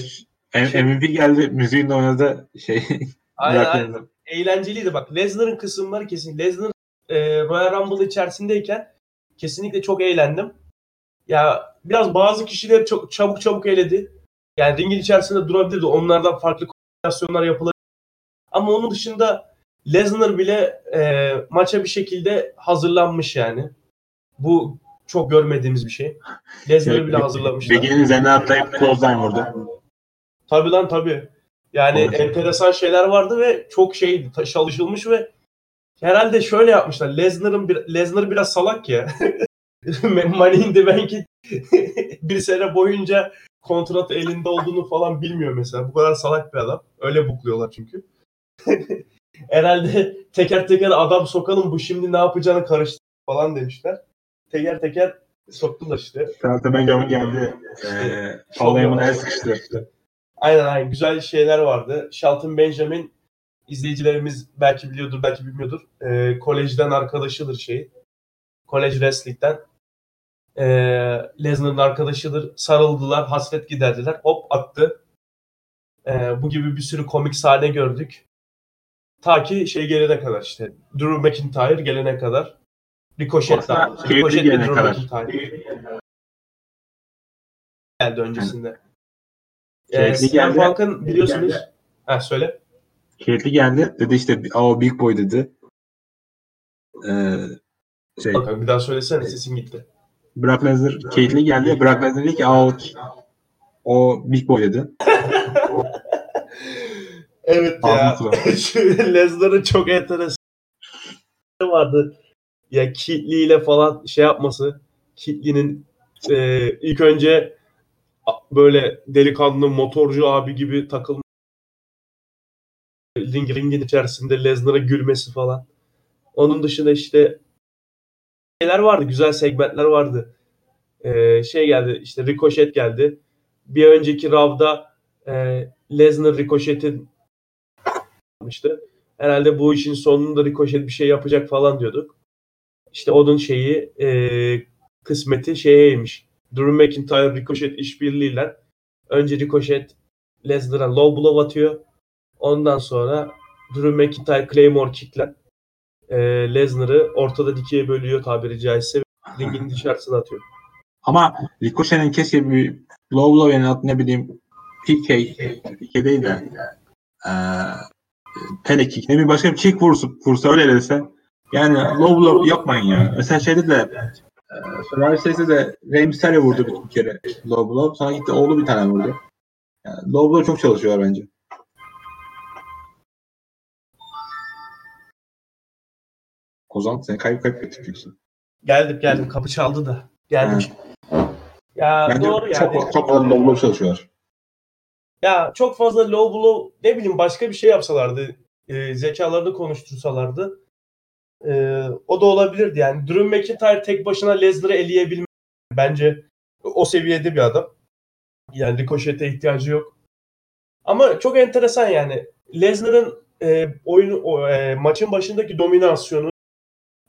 Şey, MVP geldi. Müziğin oynadı. Şey, aynen, aynen. Eğlenceliydi bak. Lesnar'ın kısımları kesin. Lesnar e, Royal Rumble içerisindeyken kesinlikle çok eğlendim. Ya biraz bazı kişiler çok çabuk çabuk eledi. Yani ringin içerisinde durabilirdi. Onlardan farklı kombinasyonlar yapılabilir. Ama onun dışında Lesnar bile e, maça bir şekilde hazırlanmış yani. Bu çok görmediğimiz bir şey. Lesnar bile hazırlamışlar. Begin'in üzerine atlayıp clothesline vurdu. Tabii lan tabii. Yani Olsun. enteresan şeyler vardı ve çok şey çalışılmış ve herhalde şöyle yapmışlar. Lesnar'ın bir, Lesnar biraz salak ya. Money in the Bank'in bir sene boyunca kontrat elinde olduğunu falan bilmiyor mesela. Bu kadar salak bir adam. Öyle bukluyorlar çünkü. Herhalde teker teker adam sokalım bu şimdi ne yapacağını karıştır falan demişler. Teker teker soktular işte. Shelton Benjamin geldi. Ee, Paul Heyman el sıkıştırdı. Aynen aynen. Güzel şeyler vardı. Shelton Benjamin izleyicilerimiz belki biliyordur belki bilmiyordur. Ee, kolejden arkadaşıdır şey. Kolej wrestling'den. Ee, Lesnar'ın arkadaşıdır. Sarıldılar, hasret giderdiler. Hop attı. Ee, bu gibi bir sürü komik sahne gördük. Ta ki şey gelene kadar işte. Drew McIntyre gelene kadar. Ricochet daha. Ricochet gelene Drew kadar. McIntyre. Geldi öncesinde. Ee, CM Punk'ın biliyorsunuz. Ha söyle. Keyifli geldi. Dedi işte o Big Boy dedi. Ee, şey. Bakalım bir daha söylesene sesin gitti. Brock Lesnar keyifli geldi. Brock Lesnar dedi ki o, o Big Boy dedi. Evet ya. Lesnar'ın çok enteresan vardı. Ya Kitli ile falan şey yapması. Kitli'nin e, ilk önce böyle delikanlı motorcu abi gibi takılma ring, ringin içerisinde Lesnar'a gülmesi falan. Onun dışında işte şeyler vardı. Güzel segmentler vardı. Ee, şey geldi işte Ricochet geldi. Bir önceki Rav'da e, Lesnar Ricochet'in yapmıştı. Herhalde bu işin sonunda Ricochet bir şey yapacak falan diyorduk. İşte onun şeyi e, kısmeti şeyeymiş. Drew McIntyre Ricochet işbirliğiyle önce Ricochet Lesnar'a low blow atıyor. Ondan sonra Drew McIntyre Claymore kickle e, Lesnar'ı ortada dikiye bölüyor tabiri caizse ringin dışarısına atıyor. Ama Ricochet'in keşke bir low blow yani ne bileyim PK, PK değil de e, pele kick ne bir başka bir kick vursa, vursa öyle dese yani low blow yapmayın ya. Mesela şeyde de e, Survivor Series'de de Rey Mysterio vurdu bir, bir kere low blow. Sonra gitti oğlu bir tane vurdu. Yani low blow çok çalışıyorlar bence. Ozan sen kayıp kayıp götürüyorsun. Geldim geldim kapı çaldı da. Geldim. Ya Bence doğru çok, yani. Çok fazla low blow çalışıyorlar. Ya çok fazla low blow ne bileyim başka bir şey yapsalardı. E, zekalarını konuştursalardı. E, o da olabilirdi yani. Drew McIntyre tek başına Lesnar'ı eleyebilme bence o seviyede bir adam. Yani Ricochet'e ihtiyacı yok. Ama çok enteresan yani. Lesnar'ın e, oyunu o, e, maçın başındaki dominasyonu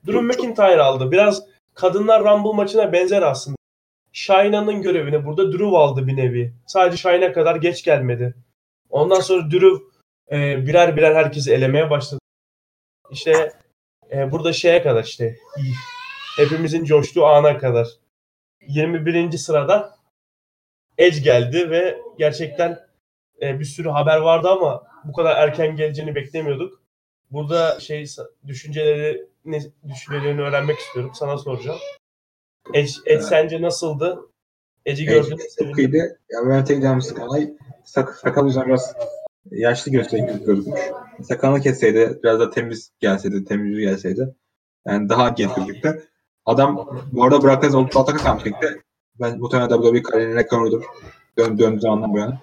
Drew McIntyre aldı. Biraz kadınlar Rumble maçına benzer aslında. Shayna'nın görevini burada Drew aldı bir nevi. Sadece Shayna kadar geç gelmedi. Ondan sonra Drew e, birer birer herkesi elemeye başladı. İşte e, burada şeye kadar işte hepimizin coştuğu ana kadar 21. sırada Edge geldi ve gerçekten e, bir sürü haber vardı ama bu kadar erken geleceğini beklemiyorduk. Burada şey düşünceleri ne düşüncelerini öğrenmek istiyorum. Sana soracağım. Ed, Ed sence nasıldı? Ed'i gördün. Çok iyiydi. Ya ben tek canım sıkan olay sak, sakal yüzden biraz yaşlı gösterip gözükmüş. Sakalını kesseydi, biraz da temiz gelseydi, temiz gelseydi. Yani daha genç gözüktü. Adam bu arada Brock Lesnar 36 takım çekti. Ben muhtemelen WWE kariyerinin rekorudur. Dön, döndüğü zamandan bu yana.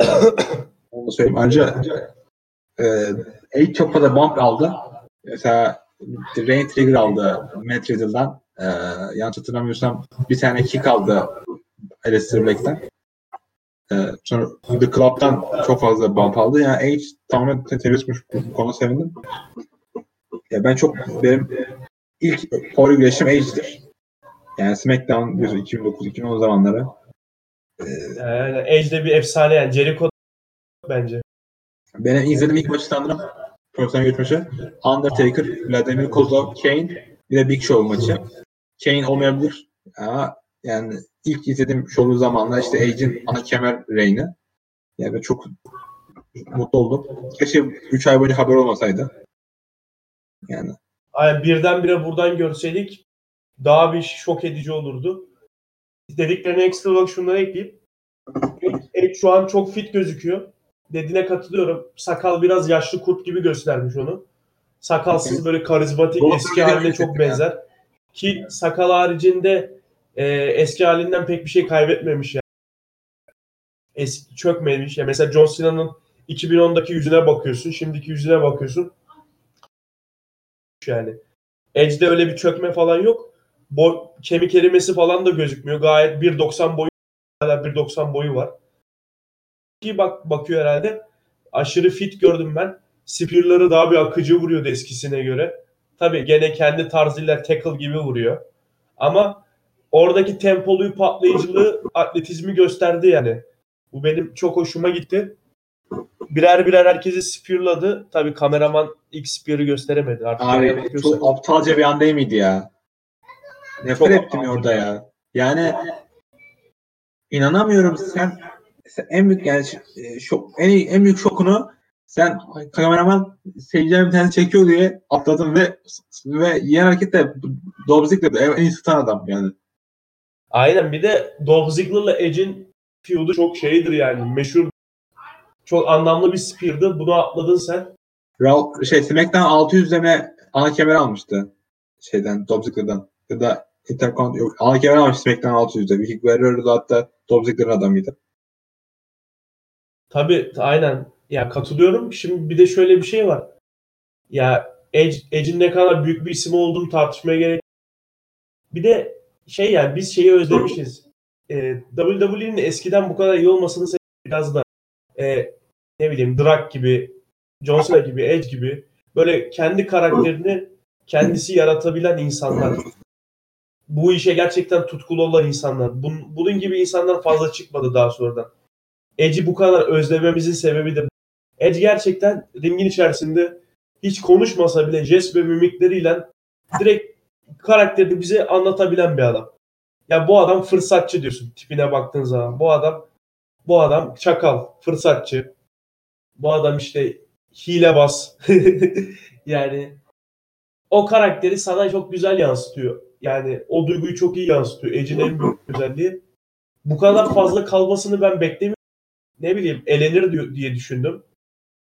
Onu da söyleyeyim. Ayrıca Eight çok fazla bump aldı. Mesela Rain Trigger aldı Matt Riddle'dan. E, yanlış hatırlamıyorsam bir tane kick aldı Aleister Black'ten. E, sonra The Club'dan çok fazla bump aldı. Yani H tamamen teröristmiş bu konu sevindim. Ya ben çok benim ilk favori güreşim Age'dir. Yani SmackDown 2009-2010 zamanları. Yani Edge'de bir efsane yani. Jericho bence. Benim izlediğim ilk maçı sanırım profesyonel maçı. Undertaker, Vladimir Kozlov, Kane bir de Big Show maçı. Kane olmayabilir ama yani ilk izlediğim şovu zamanlar işte Age'in ana kemer reyni. Yani çok mutlu oldum. Keşke 3 ay boyunca haber olmasaydı. Yani. Yani birdenbire buradan görseydik daha bir şok edici olurdu. Dediklerine ekstra olarak şunları ekleyeyim. Edge şu an çok fit gözüküyor. Dediğine katılıyorum. Sakal biraz yaşlı kurt gibi göstermiş onu. Sakalsız böyle karizmatik eski haline çok benzer. Ki sakal haricinde e, eski halinden pek bir şey kaybetmemiş yani. Eski çökmemiş. Ya mesela John Cena'nın 2010'daki yüzüne bakıyorsun, şimdiki yüzüne bakıyorsun. Yani Edge'de öyle bir çökme falan yok. Boy, kemik erimesi falan da gözükmüyor. Gayet 1.90 boyu hala 1.90 boyu var. İyi bak bakıyor herhalde. Aşırı fit gördüm ben. Spear'ları daha bir akıcı vuruyordu eskisine göre. Tabii gene kendi tarzıyla tackle gibi vuruyor. Ama oradaki tempoluyu patlayıcılığı atletizmi gösterdi yani. Bu benim çok hoşuma gitti. Birer birer herkesi spearladı. Tabii kameraman ilk spear'ı gösteremedi. Artık Abi çok aptalca bir an değil miydi ya? Nefret Çok ettim ya orada ya. Yani inanamıyorum sen, en büyük yani e, şok en, en büyük şokunu sen kameraman seyirciler bir tane çekiyor diye atladın ve ve yiyen hareket de Dolph Ziggler en iyi tutan adam yani. Aynen bir de Dolph Ziggler'la Edge'in feud'u çok şeydir yani meşhur çok anlamlı bir spear'dı. Bunu atladın sen. Raw, şey SmackDown 600 deme ana kemer almıştı. Şeyden Dolph Ziggler'dan. Ya da Intercont yok. Ana kemer almış SmackDown 600'de. Vicky Guerrero da hatta Dolph Ziggler'ın adamıydı. Tabii aynen. Ya katılıyorum. Şimdi bir de şöyle bir şey var. Ya Edge, Edge'in ne kadar büyük bir isim olduğunu tartışmaya gerek. Bir de şey yani biz şeyi özlemişiz. Ee, WWE'nin eskiden bu kadar iyi olmasını biraz da e, ne bileyim Drak gibi, John Cena gibi, Edge gibi böyle kendi karakterini kendisi yaratabilen insanlar. Bu işe gerçekten tutkulu olan insanlar. Bunun, bunun gibi insanlar fazla çıkmadı daha sonradan. Edge'i bu kadar özlememizin sebebi de Edge gerçekten ringin içerisinde hiç konuşmasa bile jest ve mimikleriyle direkt karakterini bize anlatabilen bir adam. Ya bu adam fırsatçı diyorsun tipine baktığın zaman. Bu adam bu adam çakal, fırsatçı. Bu adam işte hilebaz. yani o karakteri sana çok güzel yansıtıyor. Yani o duyguyu çok iyi yansıtıyor. Edge'in en büyük özelliği. Bu kadar fazla kalmasını ben beklemiyorum. Ne bileyim elenir diye düşündüm.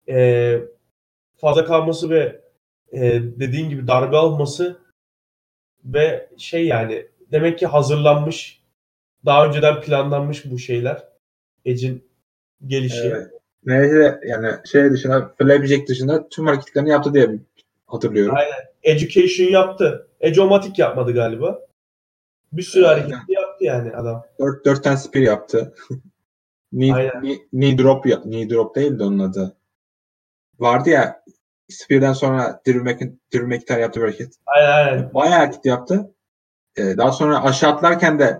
Ee, fazla kalması ve e, dediğin gibi darbe alması ve şey yani demek ki hazırlanmış daha önceden planlanmış bu şeyler. Edge'in gelişi. Evet. Neyse yani şey dışında Flapjack dışında tüm hareketlerini yaptı diye hatırlıyorum. Aynen. Education yaptı. Edgeomatic yapmadı galiba. Bir sürü Aynen. hareketi yaptı yani adam. 4 4 tane spear yaptı. knee, knee, knee drop knee drop değil de onun adı. Vardı ya spear'den sonra Drew, Mc, Drew McIntyre yaptığı bir hareket. Aynen aynen. Bayağı hareket yaptı. Ee, daha sonra aşağı atlarken de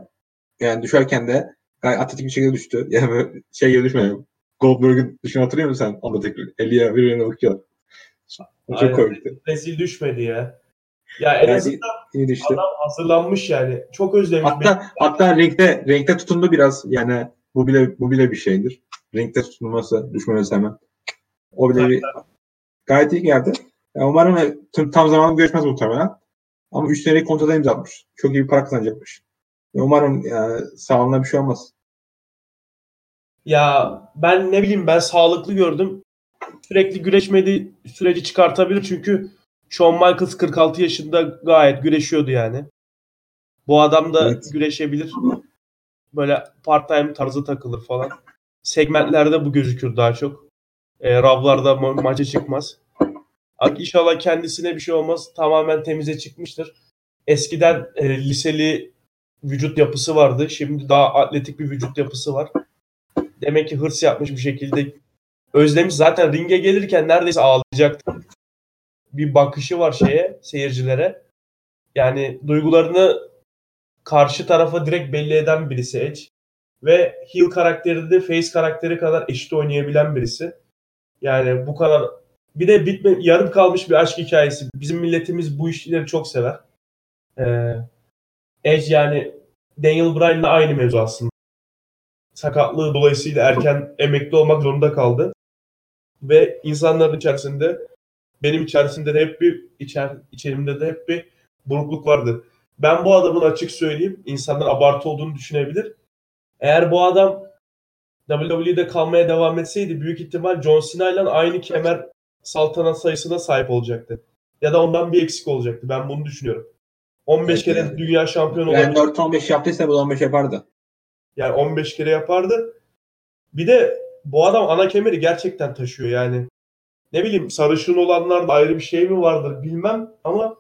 yani düşerken de gayet atletik bir şekilde düştü. Yani böyle şey gibi düşmüyor. Goldberg'in düşünü hatırlıyor musun sen? Undertaker. 50'ye birbirine bakıyor. Çok Aynen. komikti. Rezil düşmedi ya. Ya en Yani azından iyi düştü. adam hazırlanmış yani. Çok özlemiş. Hatta hatta renkte renkte tutundu biraz. Yani bu bile bu bile bir şeydir. Renkte tutunması, düşmemesi hemen. O bile bir gayet iyi geldi. Yani umarım tüm tam zamanlı görüşmez muhtemelen. Ama 3 senelik kontrata imza atmış. Çok iyi bir para kazanacakmış. Ve umarım yani sağlığına bir şey olmaz. Ya ben ne bileyim ben sağlıklı gördüm. Sürekli güreşmedi süreci çıkartabilir çünkü Shawn Michaels 46 yaşında gayet güreşiyordu yani. Bu adam da Evet. güreşebilir. Böyle part time tarzı takılır falan. Segmentlerde bu gözükür daha çok. E, Ravlarda ma- maça çıkmaz. İnşallah kendisine bir şey olmaz. Tamamen temize çıkmıştır. Eskiden e, liseli vücut yapısı vardı. Şimdi daha atletik bir vücut yapısı var. Demek ki hırs yapmış bir şekilde özlemiş. Zaten ringe gelirken neredeyse ağlayacaktı. Bir bakışı var şeye, seyircilere. Yani duygularını karşı tarafa direkt belli eden birisi Edge. Ve heel karakteri de face karakteri kadar eşit oynayabilen birisi. Yani bu kadar bir de bitme, yarım kalmış bir aşk hikayesi. Bizim milletimiz bu işleri çok sever. Ee, Edge yani Daniel Bryan'la aynı mevzu aslında. Sakatlığı dolayısıyla erken emekli olmak zorunda kaldı. Ve insanların içerisinde benim içerisinde de hep bir içer, içerimde de hep bir burukluk vardı. Ben bu adamın açık söyleyeyim insanlar abartı olduğunu düşünebilir. Eğer bu adam WWE'de kalmaya devam etseydi büyük ihtimal John Cena ile aynı kemer saltanat sayısına sahip olacaktı. Ya da ondan bir eksik olacaktı. Ben bunu düşünüyorum. 15 Evet, kere yani. dünya şampiyonu Yani olabilir. 4-15 yaptıysa bu da 15 yapardı. Yani 15 kere yapardı. Bir de bu adam ana kemeri gerçekten taşıyor yani. Ne bileyim sarışın olanlarda ayrı bir şey mi vardır bilmem ama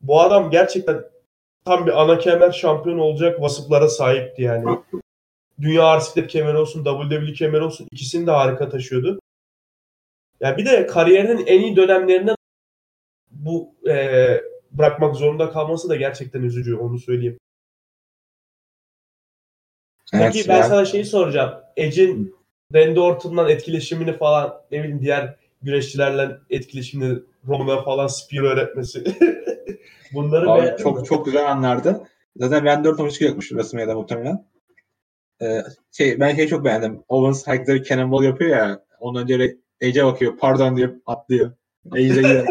bu adam gerçekten tam bir ana kemer şampiyon olacak vasıflara sahipti yani. Dünya ağır siklet kemeri olsun, WWE kemeri olsun ikisini de harika taşıyordu. Ya bir de kariyerinin en iyi dönemlerinden bu eee, bırakmak zorunda kalması da gerçekten üzücü onu söyleyeyim. Peki Evet, ben ya. sana şeyi soracağım. Edge'in Randy Orton'dan etkileşimini falan ne bileyim diğer güreşçilerle etkileşimini Roman'a falan spear öğretmesi. Bunları Abi çok mi? çok güzel anlardı. Zaten ben 4 maçı yokmuş WrestleMania'da muhtemelen. Ee, şey, ben şeyi çok beğendim. Owens herkese cannonball yapıyor ya. Ondan önce Edge'e bakıyor. Pardon diye atlıyor.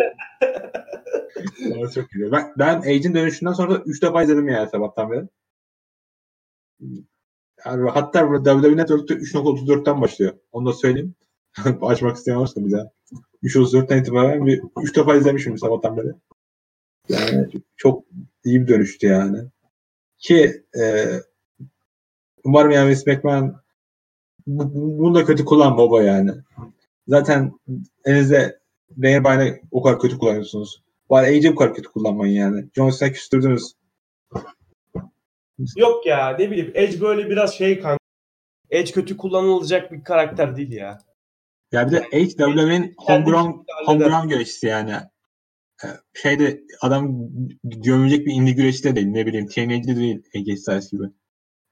Orası çok güzel. Ben, ben Edge'in dönüşünden sonra da 3 defa izledim yani sabahtan beri. Yani hatta WWE Network'te 3.34'ten başlıyor. Onu da söyleyeyim. Açmak isteyen olursa bir daha. 3.34'ten itibaren bir 3 defa izlemişim sabahtan beri. Yani çok iyi bir dönüştü yani. Ki e, umarım yani Vince McMahon bu- bu- bunu da kötü kullan baba yani. Zaten elinizde Daniel Bryan'ı o kadar kötü kullanıyorsunuz. Bari AJ bu kadar kötü kullanmayın yani. John Cena küstürdünüz. Yok ya ne bileyim Edge böyle biraz şey kanka. Edge kötü kullanılacak bir karakter değil ya. Ya bir de H WWE'nin homegrown, homegrown güreşçisi yani. Şeyde adam gömülecek bir indie güreşçi de değil. Ne bileyim TNA'de değil AJ Styles gibi.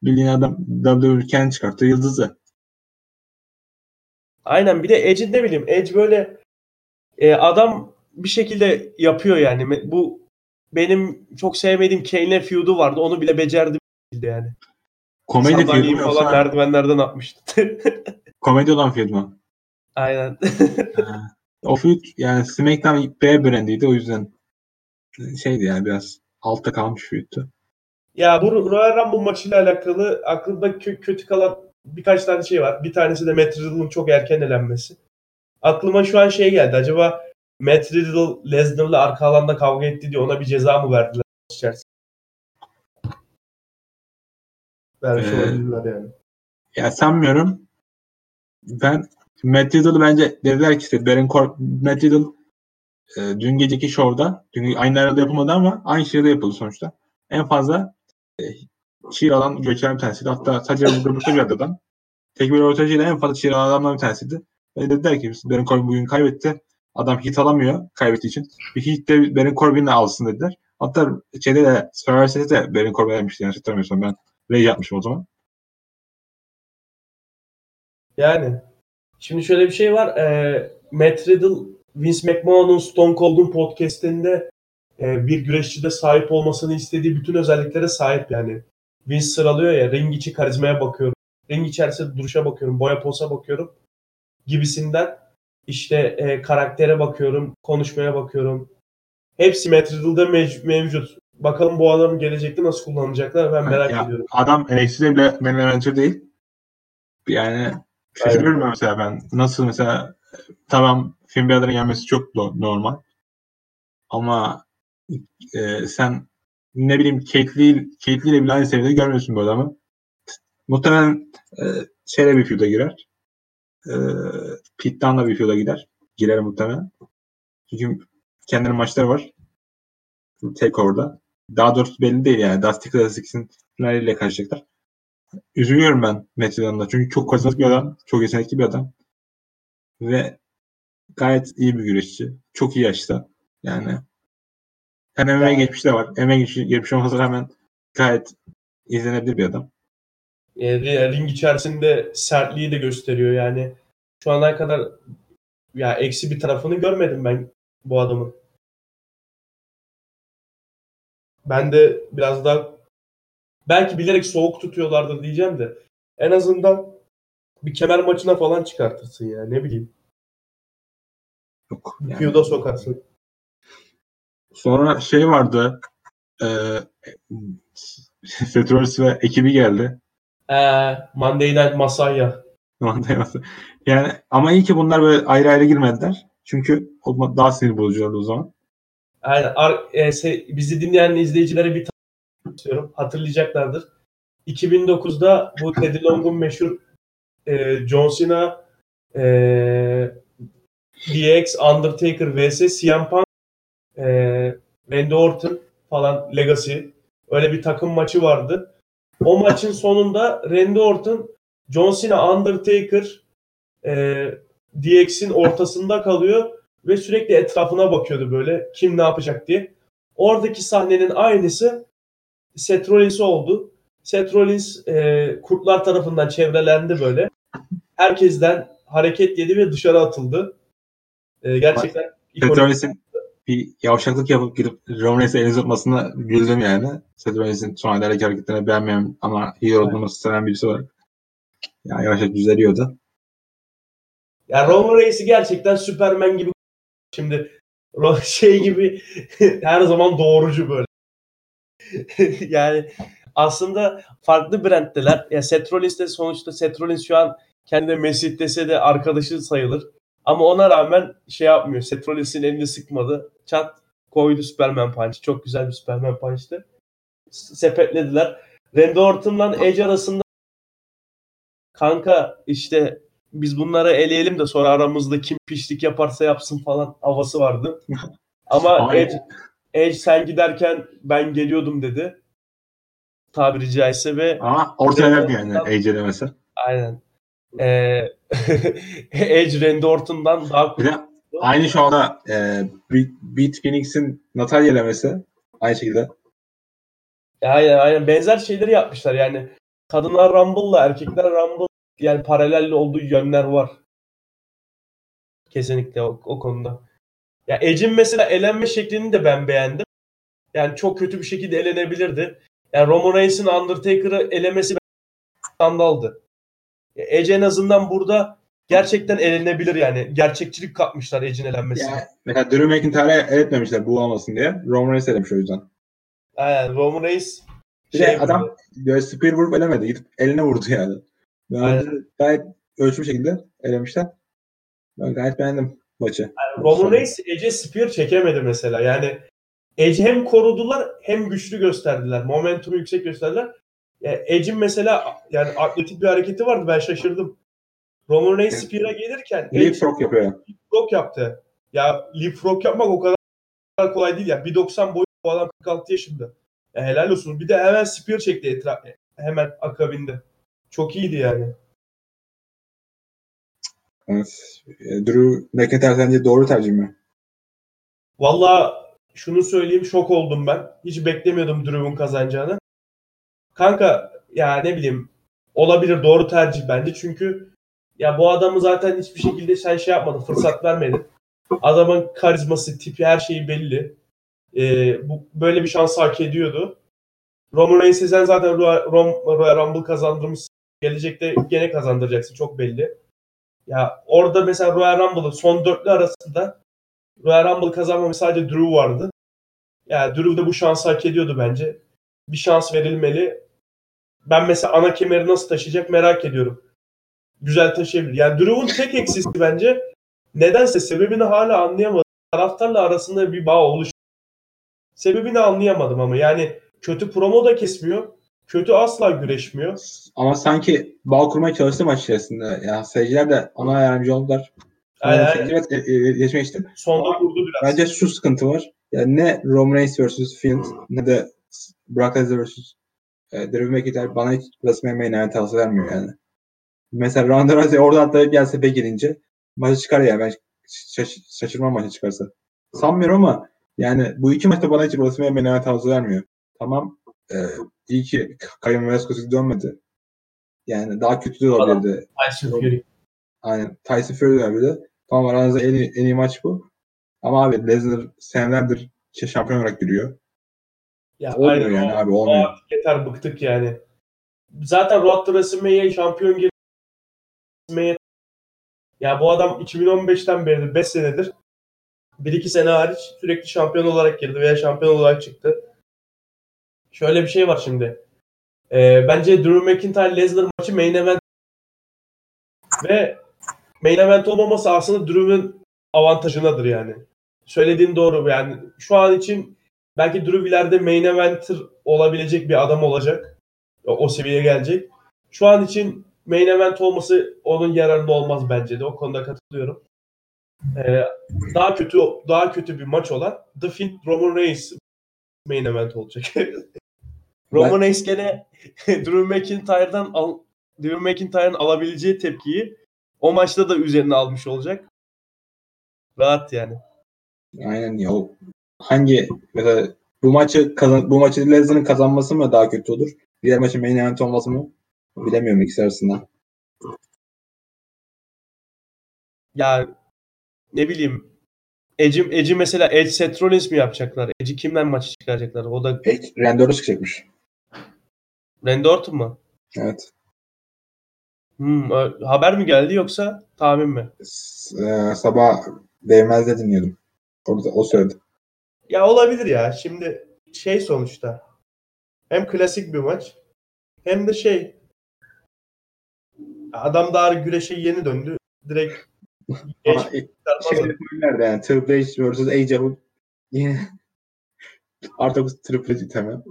Bildiğin adam WWE kendi çıkarttı yıldızı. Aynen bir de Edge'in ne bileyim Edge böyle e, adam bir şekilde yapıyor yani. Bu benim çok sevmediğim Kane'le feud'u vardı. Onu bile becerdi yani. Komedi feud Sandalyeyi mu falan yoksa merdivenlerden atmıştı. komedi olan feud mu? Aynen. O feud yani SmackDown B brandiydi o yüzden şeydi yani biraz altta kalmış feud'tu. Ya bu Royal Rumble maçıyla alakalı aklımda kö- kötü kalan birkaç tane şey var. Bir tanesi de Matt Riddle'ın çok erken elenmesi. Aklıma şu an şey geldi. Acaba Matt Riddle Lesnar'la arka alanda kavga etti diye ona bir ceza mı verdiler içerisinde? Vermiş Ee, olabilirler yani. Ya sanmıyorum. Ben Matt Riddle'ı bence dediler ki işte Baron Cor Matt Riddle e, dün geceki şovda dün aynı arada yapılmadı ama aynı şeyde yapıldı sonuçta. En fazla e, cheer alan göçeren bir tanesiydi. Hatta sadece burada burada bir adam. Tek bir ortacıyla en fazla cheer alan adamlardan bir tanesiydi. Ve dediler ki Baron Corbin bugün kaybetti. Adam hit alamıyor kaybettiği için. Bir hit de Baron Corbin'le alsın dediler. Hatta şeyde de Survivor Series de Baron Corbin vermişti. Yanlış hatırlamıyorsam ben. Rage yapmışım o zaman. Yani şimdi şöyle bir şey var. E, Matt Riddle Vince McMahon'un Stone Cold'un podcast'inde e, bir güreşçide sahip olmasını istediği bütün özelliklere sahip yani. Vince sıralıyor ya ring içi karizmaya bakıyorum. Ring içerisinde duruşa bakıyorum. Boya posa bakıyorum. Gibisinden işte e, karaktere bakıyorum. Konuşmaya bakıyorum. Hepsi Matt Riddle'da mev- mevcut. Bakalım bu adamı gelecekte nasıl kullanacaklar ben merak Ya, ediyorum. Adam NXT'de bile eventer değil. Yani şaşırıyorum ben mesela ben. Nasıl mesela tamam Finn Balor'ın gelmesi çok normal. Ama e, sen ne bileyim Caitlyn, Caitlyn ile bile aynı seviyede görmüyorsun bu adamı. Muhtemelen e, şeyle bir feud'a girer. E, Pit'ten bir feud'a gider. Girer muhtemelen. Çünkü kendinin maçları var. Tek orada. Daha doğrusu belli değil yani. Dusty Classics'in finaliyle karşılayacaklar. Üzülüyorum ben Mete'den Çünkü çok karizmatik bir adam. Çok yetenekli bir adam. Ve gayet iyi bir güreşçi. Çok iyi yaşta. Yani hem MMA geçmiş de var. MMA geçmiş, olmasına rağmen gayet izlenebilir bir adam. E, ring içerisinde sertliği de gösteriyor yani. Şu ana kadar ya eksi bir tarafını görmedim ben bu adamın. Ben de biraz daha belki bilerek soğuk tutuyorlardır diyeceğim de en azından bir kemer maçına falan çıkartırsın ya ne bileyim. Yok. Yani. Feud'a sokarsın. Sonra şey vardı e, Petrolis ve ekibi geldi. Ee, Monday Night Masaya. Monday Masaya. Yani ama iyi ki bunlar böyle ayrı ayrı girmediler. Çünkü daha sinir bozucu oldu o zaman. Aynen. Ar- e, se- bizi dinleyen izleyicilere bir istiyorum. Hatırlayacaklardır. 2009'da bu Teddy Long'un meşhur e, John Cena e, DX, Undertaker vs. CM Punk e, Randy Orton falan Legacy öyle bir takım maçı vardı. O maçın sonunda Randy Orton John Cena Undertaker e, DX'in ortasında kalıyor ve sürekli etrafına bakıyordu böyle kim ne yapacak diye. Oradaki sahnenin aynısı Seth Rollins oldu. Seth Rollins e, kurtlar tarafından çevrelendi böyle. Herkesten hareket yedi ve dışarı atıldı. E, gerçekten Seth Rollins'in bir yavşaklık yapıp gidip Roman Reigns'e elini tutmasına güldüm yani. Seth Rollins'in son hallerindeki hareketlerini beğenmeyen ama iyi olduğunu seven birisi olarak. Ya yavaş yavaş düzeliyordu. Ya Roman Reigns'i gerçekten Superman gibi şimdi şey gibi her zaman doğrucu böyle. yani aslında farklı brandteler. Ya Seth Rollins de sonuçta Seth Rollins şu an kendi Mesih dese de arkadaşı sayılır. Ama ona rağmen şey yapmıyor. Seth Rollins'in elini sıkmadı. Çat koydu Superman Punch. Çok güzel bir Superman Punch'tı. Sepetlediler. Randy Orton'la Edge arasında kanka işte biz bunları eleyelim de sonra aramızda kim pişlik yaparsa yapsın falan havası vardı. Ama Edge, Edge sen giderken ben geliyordum dedi. Tabiri caizse ve Ama ortaya verdi yani Edge demesi. Aynen. Ee, Edge Randy Orton'dan daha bir de aynı şu anda e, Beat Phoenix'in Natalya elemesi aynı şekilde. Aynen aynen benzer şeyleri yapmışlar yani. Kadınlar Rumble'la erkekler Rumble yani paralel olduğu yönler var. Kesinlikle o, o konuda. Ya Edge'in mesela elenme şeklini de ben beğendim. Yani çok kötü bir şekilde elenebilirdi. Yani Roman Reigns'in Undertaker'ı elemesi skandaldı. Edge en azından burada gerçekten elenebilir yani. Gerçekçilik katmışlar Edge'in elenmesine. Yani, mesela Drew McIntyre'e eletmemişler bu olmasın diye. Roman Reigns elemiş o yüzden. Aynen Roman Reigns bir şey adam böyle spear vurup elemedi. Gidip eline vurdu yani. Ben gayet ölçülü şekilde elemişler. Ben gayet beğendim maçı. Yani Roman Reigns Edge'e spear çekemedi mesela. Yani Edge hem korudular hem güçlü gösterdiler. Momentumu yüksek gösterdiler. Yani Edge'in mesela yani atletik bir hareketi vardı. Ben şaşırdım. Roman Reigns Spear'a gelirken Leapfrog yapıyor. Leapfrog yaptı. Ya leapfrog yapmak o kadar kolay değil ya. 1.90 boyu bu adam 46 yaşında. Ya helal olsun. Bir de hemen Spear çekti etraf hemen akabinde. Çok iyiydi yani. Evet. Drew McIntyre sence doğru tercih mi? Valla şunu söyleyeyim şok oldum ben. Hiç beklemiyordum Drew'un kazanacağını. Kanka ya ne bileyim olabilir doğru tercih bence çünkü ya bu adamı zaten hiçbir şekilde sen şey yapmadın fırsat vermedin. Adamın karizması, tipi her şeyi belli. Ee, bu böyle bir şans hak ediyordu. Roman Reigns'e sen zaten Royal Rumble kazandırmışsın. Gelecekte gene kazandıracaksın çok belli. Ya orada mesela Royal Rumble'ın son dörtlü arasında Royal Rumble kazanmamış sadece Drew vardı. Ya yani Drew de bu şansı hak ediyordu bence. Bir şans verilmeli. Ben mesela ana kemeri nasıl taşıyacak merak ediyorum. Güzel taşıyabilir. Yani Drew'un tek eksisi bence nedense sebebini hala anlayamadım. Taraftarla arasında bir bağ oluş Sebebini anlayamadım ama yani kötü promo da kesmiyor. Kötü asla güreşmiyor. Ama sanki bağ kurmaya çalıştı maç içerisinde. Ya seyirciler de ona yardımcı oldular. Yani, Yani, evet, e, e, sonda vurdu biraz. Bence şu sıkıntı var. Yani ne Roman Reigns vs. Fiend ne de Brock Lesnar vs. E, Drew McIntyre bana hiç WrestleMania main event tavsiye vermiyor yani. Mesela Ronda Rousey orada atlayıp gelse be girince maçı çıkar ya. Ben şaş- şaşırmam maçı çıkarsa. Sanmıyorum ama yani bu iki maçta bana hiç WrestleMania main event tavsiye vermiyor. Tamam e, iyi ki Kayın Velasquez dönmedi. Yani daha kötü de olabilirdi. Tyson Fury. Aynen. Tyson Fury de öyle. Tamam aranızda en iyi, en iyi maç bu. Ama abi Lesnar senelerdir şey şampiyon olarak giriyor. Ya, Olmuyor aynen, yani o- abi o olmuyor. artık yeter bıktık yani. Zaten Road to WrestleMania'ya şampiyon girmeye ya bu adam 2015'ten beridir 5 senedir 1-2 sene hariç sürekli şampiyon olarak girdi veya şampiyon olarak çıktı. Şöyle bir şey var şimdi. Ee, bence Drew McIntyre Lesnar maçı main event ve main event olmaması aslında Drew'un avantajınadır yani. Söylediğin doğru yani şu an için belki Drew ileride main eventer olabilecek bir adam olacak. O seviyeye gelecek. Şu an için main event olması onun yararında olmaz bence de. O konuda katılıyorum. Ee, daha kötü daha kötü bir maç olan The Fiend Roman Reigns main event olacak. Roman Reigns gene Drew McIntyre'dan al, Drew McIntyre'ın alabileceği tepkiyi o maçta da üzerine almış olacak. Rahat yani. Aynen ya. Hangi mesela bu maçı kazan bu maçı Lesnar'ın kazanması mı daha kötü olur? Diğer maçın main event olması mı? Bilemiyorum ikisi arasında. Ya ne bileyim Edge'i Edge'i mesela Edge Seth Rollins mi yapacaklar? Edge'i kimden maçı çıkaracaklar? O da Hiç Randy çıkacakmış. Randy Orton mu? Evet. Hmm, haber mi geldi yoksa tahmin mi? S- e, sabah değmezde dinliyordum. Orada o söyledi. Ya olabilir ya. Şimdi şey sonuçta hem klasik bir maç hem de şey adam daha güreşe yeni döndü. Direkt şey yapabilirlerdi yani. Triple H vs. AJ yine artık Triple H itemi.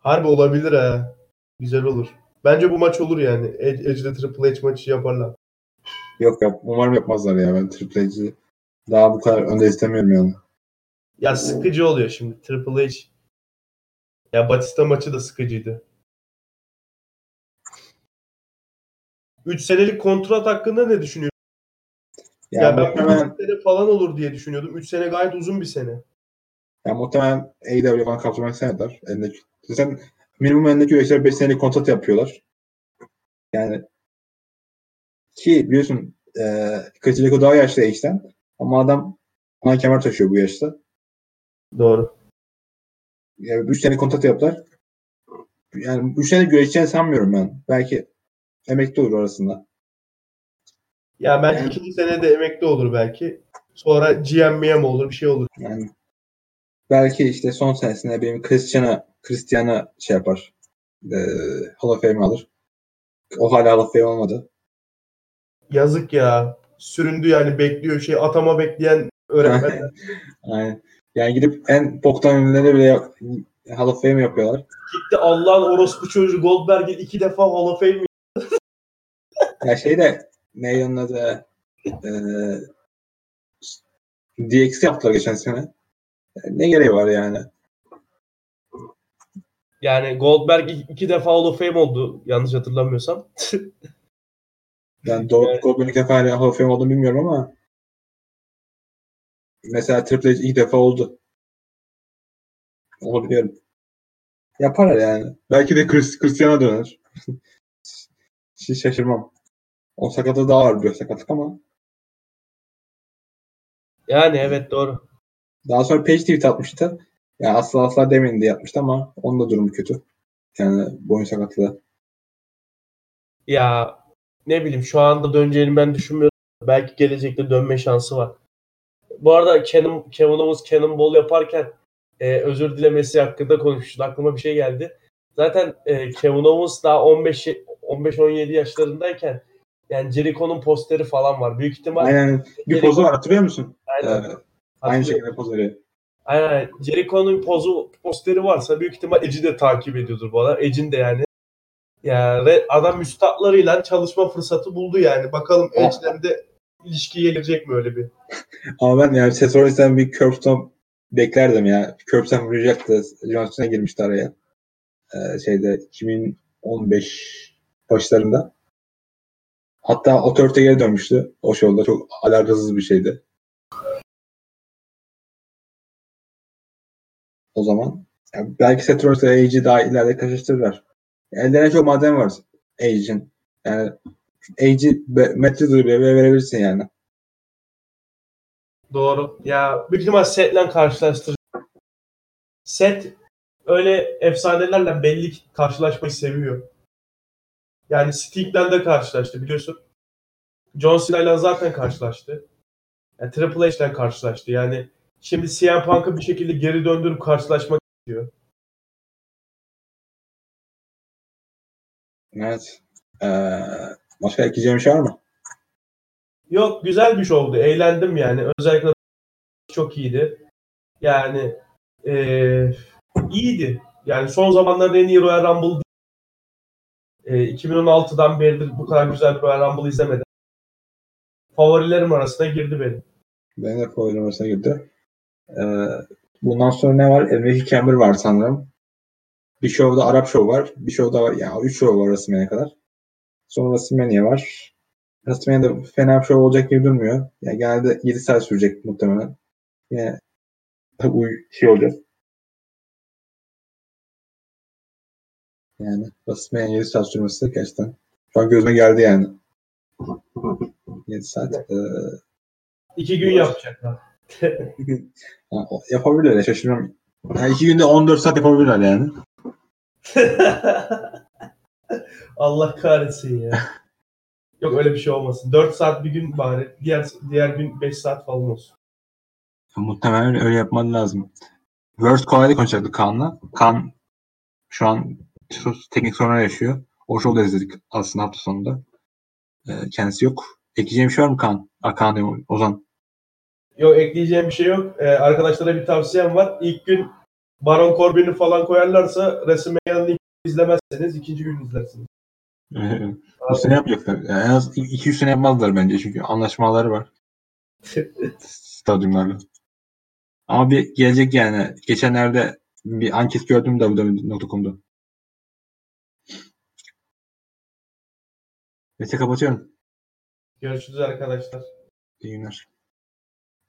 Harbi olabilir ha. Güzel olur. Bence bu maç olur yani. Edge, Edge'de Triple H maçı yaparlar. Yok yap. Umarım yapmazlar ya. Ben Triple H'i daha bu kadar önde istemiyorum yani. Ya sıkıcı oluyor şimdi Triple H. Ya Batista maçı da sıkıcıydı. 3 senelik kontrat hakkında ne düşünüyorsun? Ya, Ya, ben muhtemelen, 3 sene falan olur diye düşünüyordum. 3 sene gayet uzun bir sene. ya muhtemelen AEW falan kapsamak istemediler. Elindeki, zaten minimum elindeki üyeciler 5 senelik kontrat yapıyorlar. Yani ki biliyorsun e, Jericho daha yaşlı H'den ama adam ana kemer taşıyor bu yaşta. Doğru. Yani 3 sene kontrat yaptılar. Yani 3 sene görüşeceğini sanmıyorum ben. Belki emekli olur arasında. Ya belki Yani- ikinci senede emekli olur belki. Sonra GM olur bir şey olur. Yani belki işte son senesinde benim Christian'a Christian'a şey yapar. E, Hall of Fame alır. O hala Hall of Fame olmadı. Yazık ya. Süründü yani bekliyor şey atama bekleyen öğretmenler. Aynen. Yani gidip en boktan ünlüleri bile Hall of Fame yapıyorlar. Gitti Allah'ın orospu çocuğu Goldberg'in iki defa Hall of Fame Ya şey de neydi onun adı e, DX yaptılar geçen sene. Ne gereği var yani? Yani Goldberg iki defa Hall of Fame oldu yanlış hatırlamıyorsam. Ben Doğu Evet. Goldberg'in ilk defa Hall of Fame olduğunu bilmiyorum ama mesela Triple H ilk defa oldu. Onu biliyorum. Yaparlar yani. Belki de Chris, Christian'a döner. Hiç şaşırmam. O sakatı daha var bir sakatlık ama. Yani evet doğru. Daha sonra Page tweet atmıştı. Yani asla asla demeyin diye yapmıştı ama onun da durumu kötü. Yani boyun sakatlığı. Ya ne bileyim şu anda döneceğini ben düşünmüyorum. Belki gelecekte dönme şansı var. Bu arada Kenan, Kevin Owens Cannonball yaparken e, özür dilemesi hakkında konuştuk. Aklıma bir şey geldi. Zaten e, Kevin Owens daha 15 15-17 yaşlarındayken yani Jericho'nun posteri falan var. Büyük ihtimal Aynen bir pozu var hatırlıyor musun? Aynen. Ee, aynı şekilde poz veriyor. Aynen. Jericho'nun pozu posteri varsa büyük ihtimal Edge'i de takip ediyordur bu adam. Edge'in de yani. Ya ve adam üstadlarıyla çalışma fırsatı buldu yani. Bakalım Edge'den de ilişkiye girecek mi öyle bir? Ama ben yani Seth Rollins'ten bir Curbstone beklerdim ya. Curbstone vuracaktı. John Cena girmişti araya. Ee, şeyde 2015 başlarında. Hatta o törte geri dönmüştü. O şovda çok alakasız bir şeydi. O zaman yani belki Rollins ile AEG'i daha ileride karşılaştırırlar. Ellerine çok malzeme var AEG'in. Yani AEG'i Matt Riddler'a verebilirsin yani. Doğru. Ya büyük ihtimal Seth'le karşılaştıracak. Seth öyle efsanelerle belli karşılaşmayı seviyor. Yani Sting'le de karşılaştı biliyorsun. John Cena'yla zaten karşılaştı. Yani Triple H'le karşılaştı. Yani şimdi CM Punk'ı bir şekilde geri döndürüp karşılaşmak istiyor. Evet. Ee, başka ekleyeceğim bir şey var mı? Yok güzel bir şey oldu. Eğlendim yani. Özellikle çok iyiydi. Yani eee, iyiydi. Yani son zamanların en iyi Royal Rumble e, 2016'dan beridir bu kadar güzel bir Royal Rumble izlemedim. Favorilerim arasına girdi benim. Benim de favorilerim arasına girdi. Ee, bundan sonra ne var? MVP Chamber var sanırım. Bir şovda Arap Show var. Bir şovda var. Yani 3 show var WrestleMania'ya kadar. Sonra WrestleMania var. WrestleMania'da fena bir show olacak gibi durmuyor. Yani genelde 7 saat sürecek muhtemelen. Yine bu şey olacak. Yani WrestleMania 7 saat sürmesi gerçekten. Şu an gözüme geldi yani. 7 saat. Ee, İki gün yapacaklar. yani yapabilirler ya şaşırmam. Yani iki günde 14 saat yapabilirler yani. Allah kahretsin ya. Yok öyle bir şey olmasın. 4 saat bir gün bari. Diğer diğer gün 5 saat falan olsun. Muhtemelen öyle yapman lazım. World kolaylık konuşacaktı Kaan'la. Kaan şu an teknik sorunlar yaşıyor. O şovda izledik aslında hafta sonunda. Ee, kendisi yok. Ekleyeceğim bir şey var mı Kaan? Aa, Kaan diyorum, Ozan. Yok ekleyeceğim bir şey yok. Ee, arkadaşlara bir tavsiyem var. İlk gün Baron Corbin'i falan koyarlarsa WrestleMania'nın ilk izlemezseniz ikinci gün izlersiniz. Bu sene yapacaklar. Yani en az 2-3 sene yapmazlar bence çünkü anlaşmaları var stadyumlarla. Ama bir gelecek yani. Geçenlerde bir anket gördüm www.com'da. Neyse kapatıyorum. Görüşürüz arkadaşlar. İyi günler.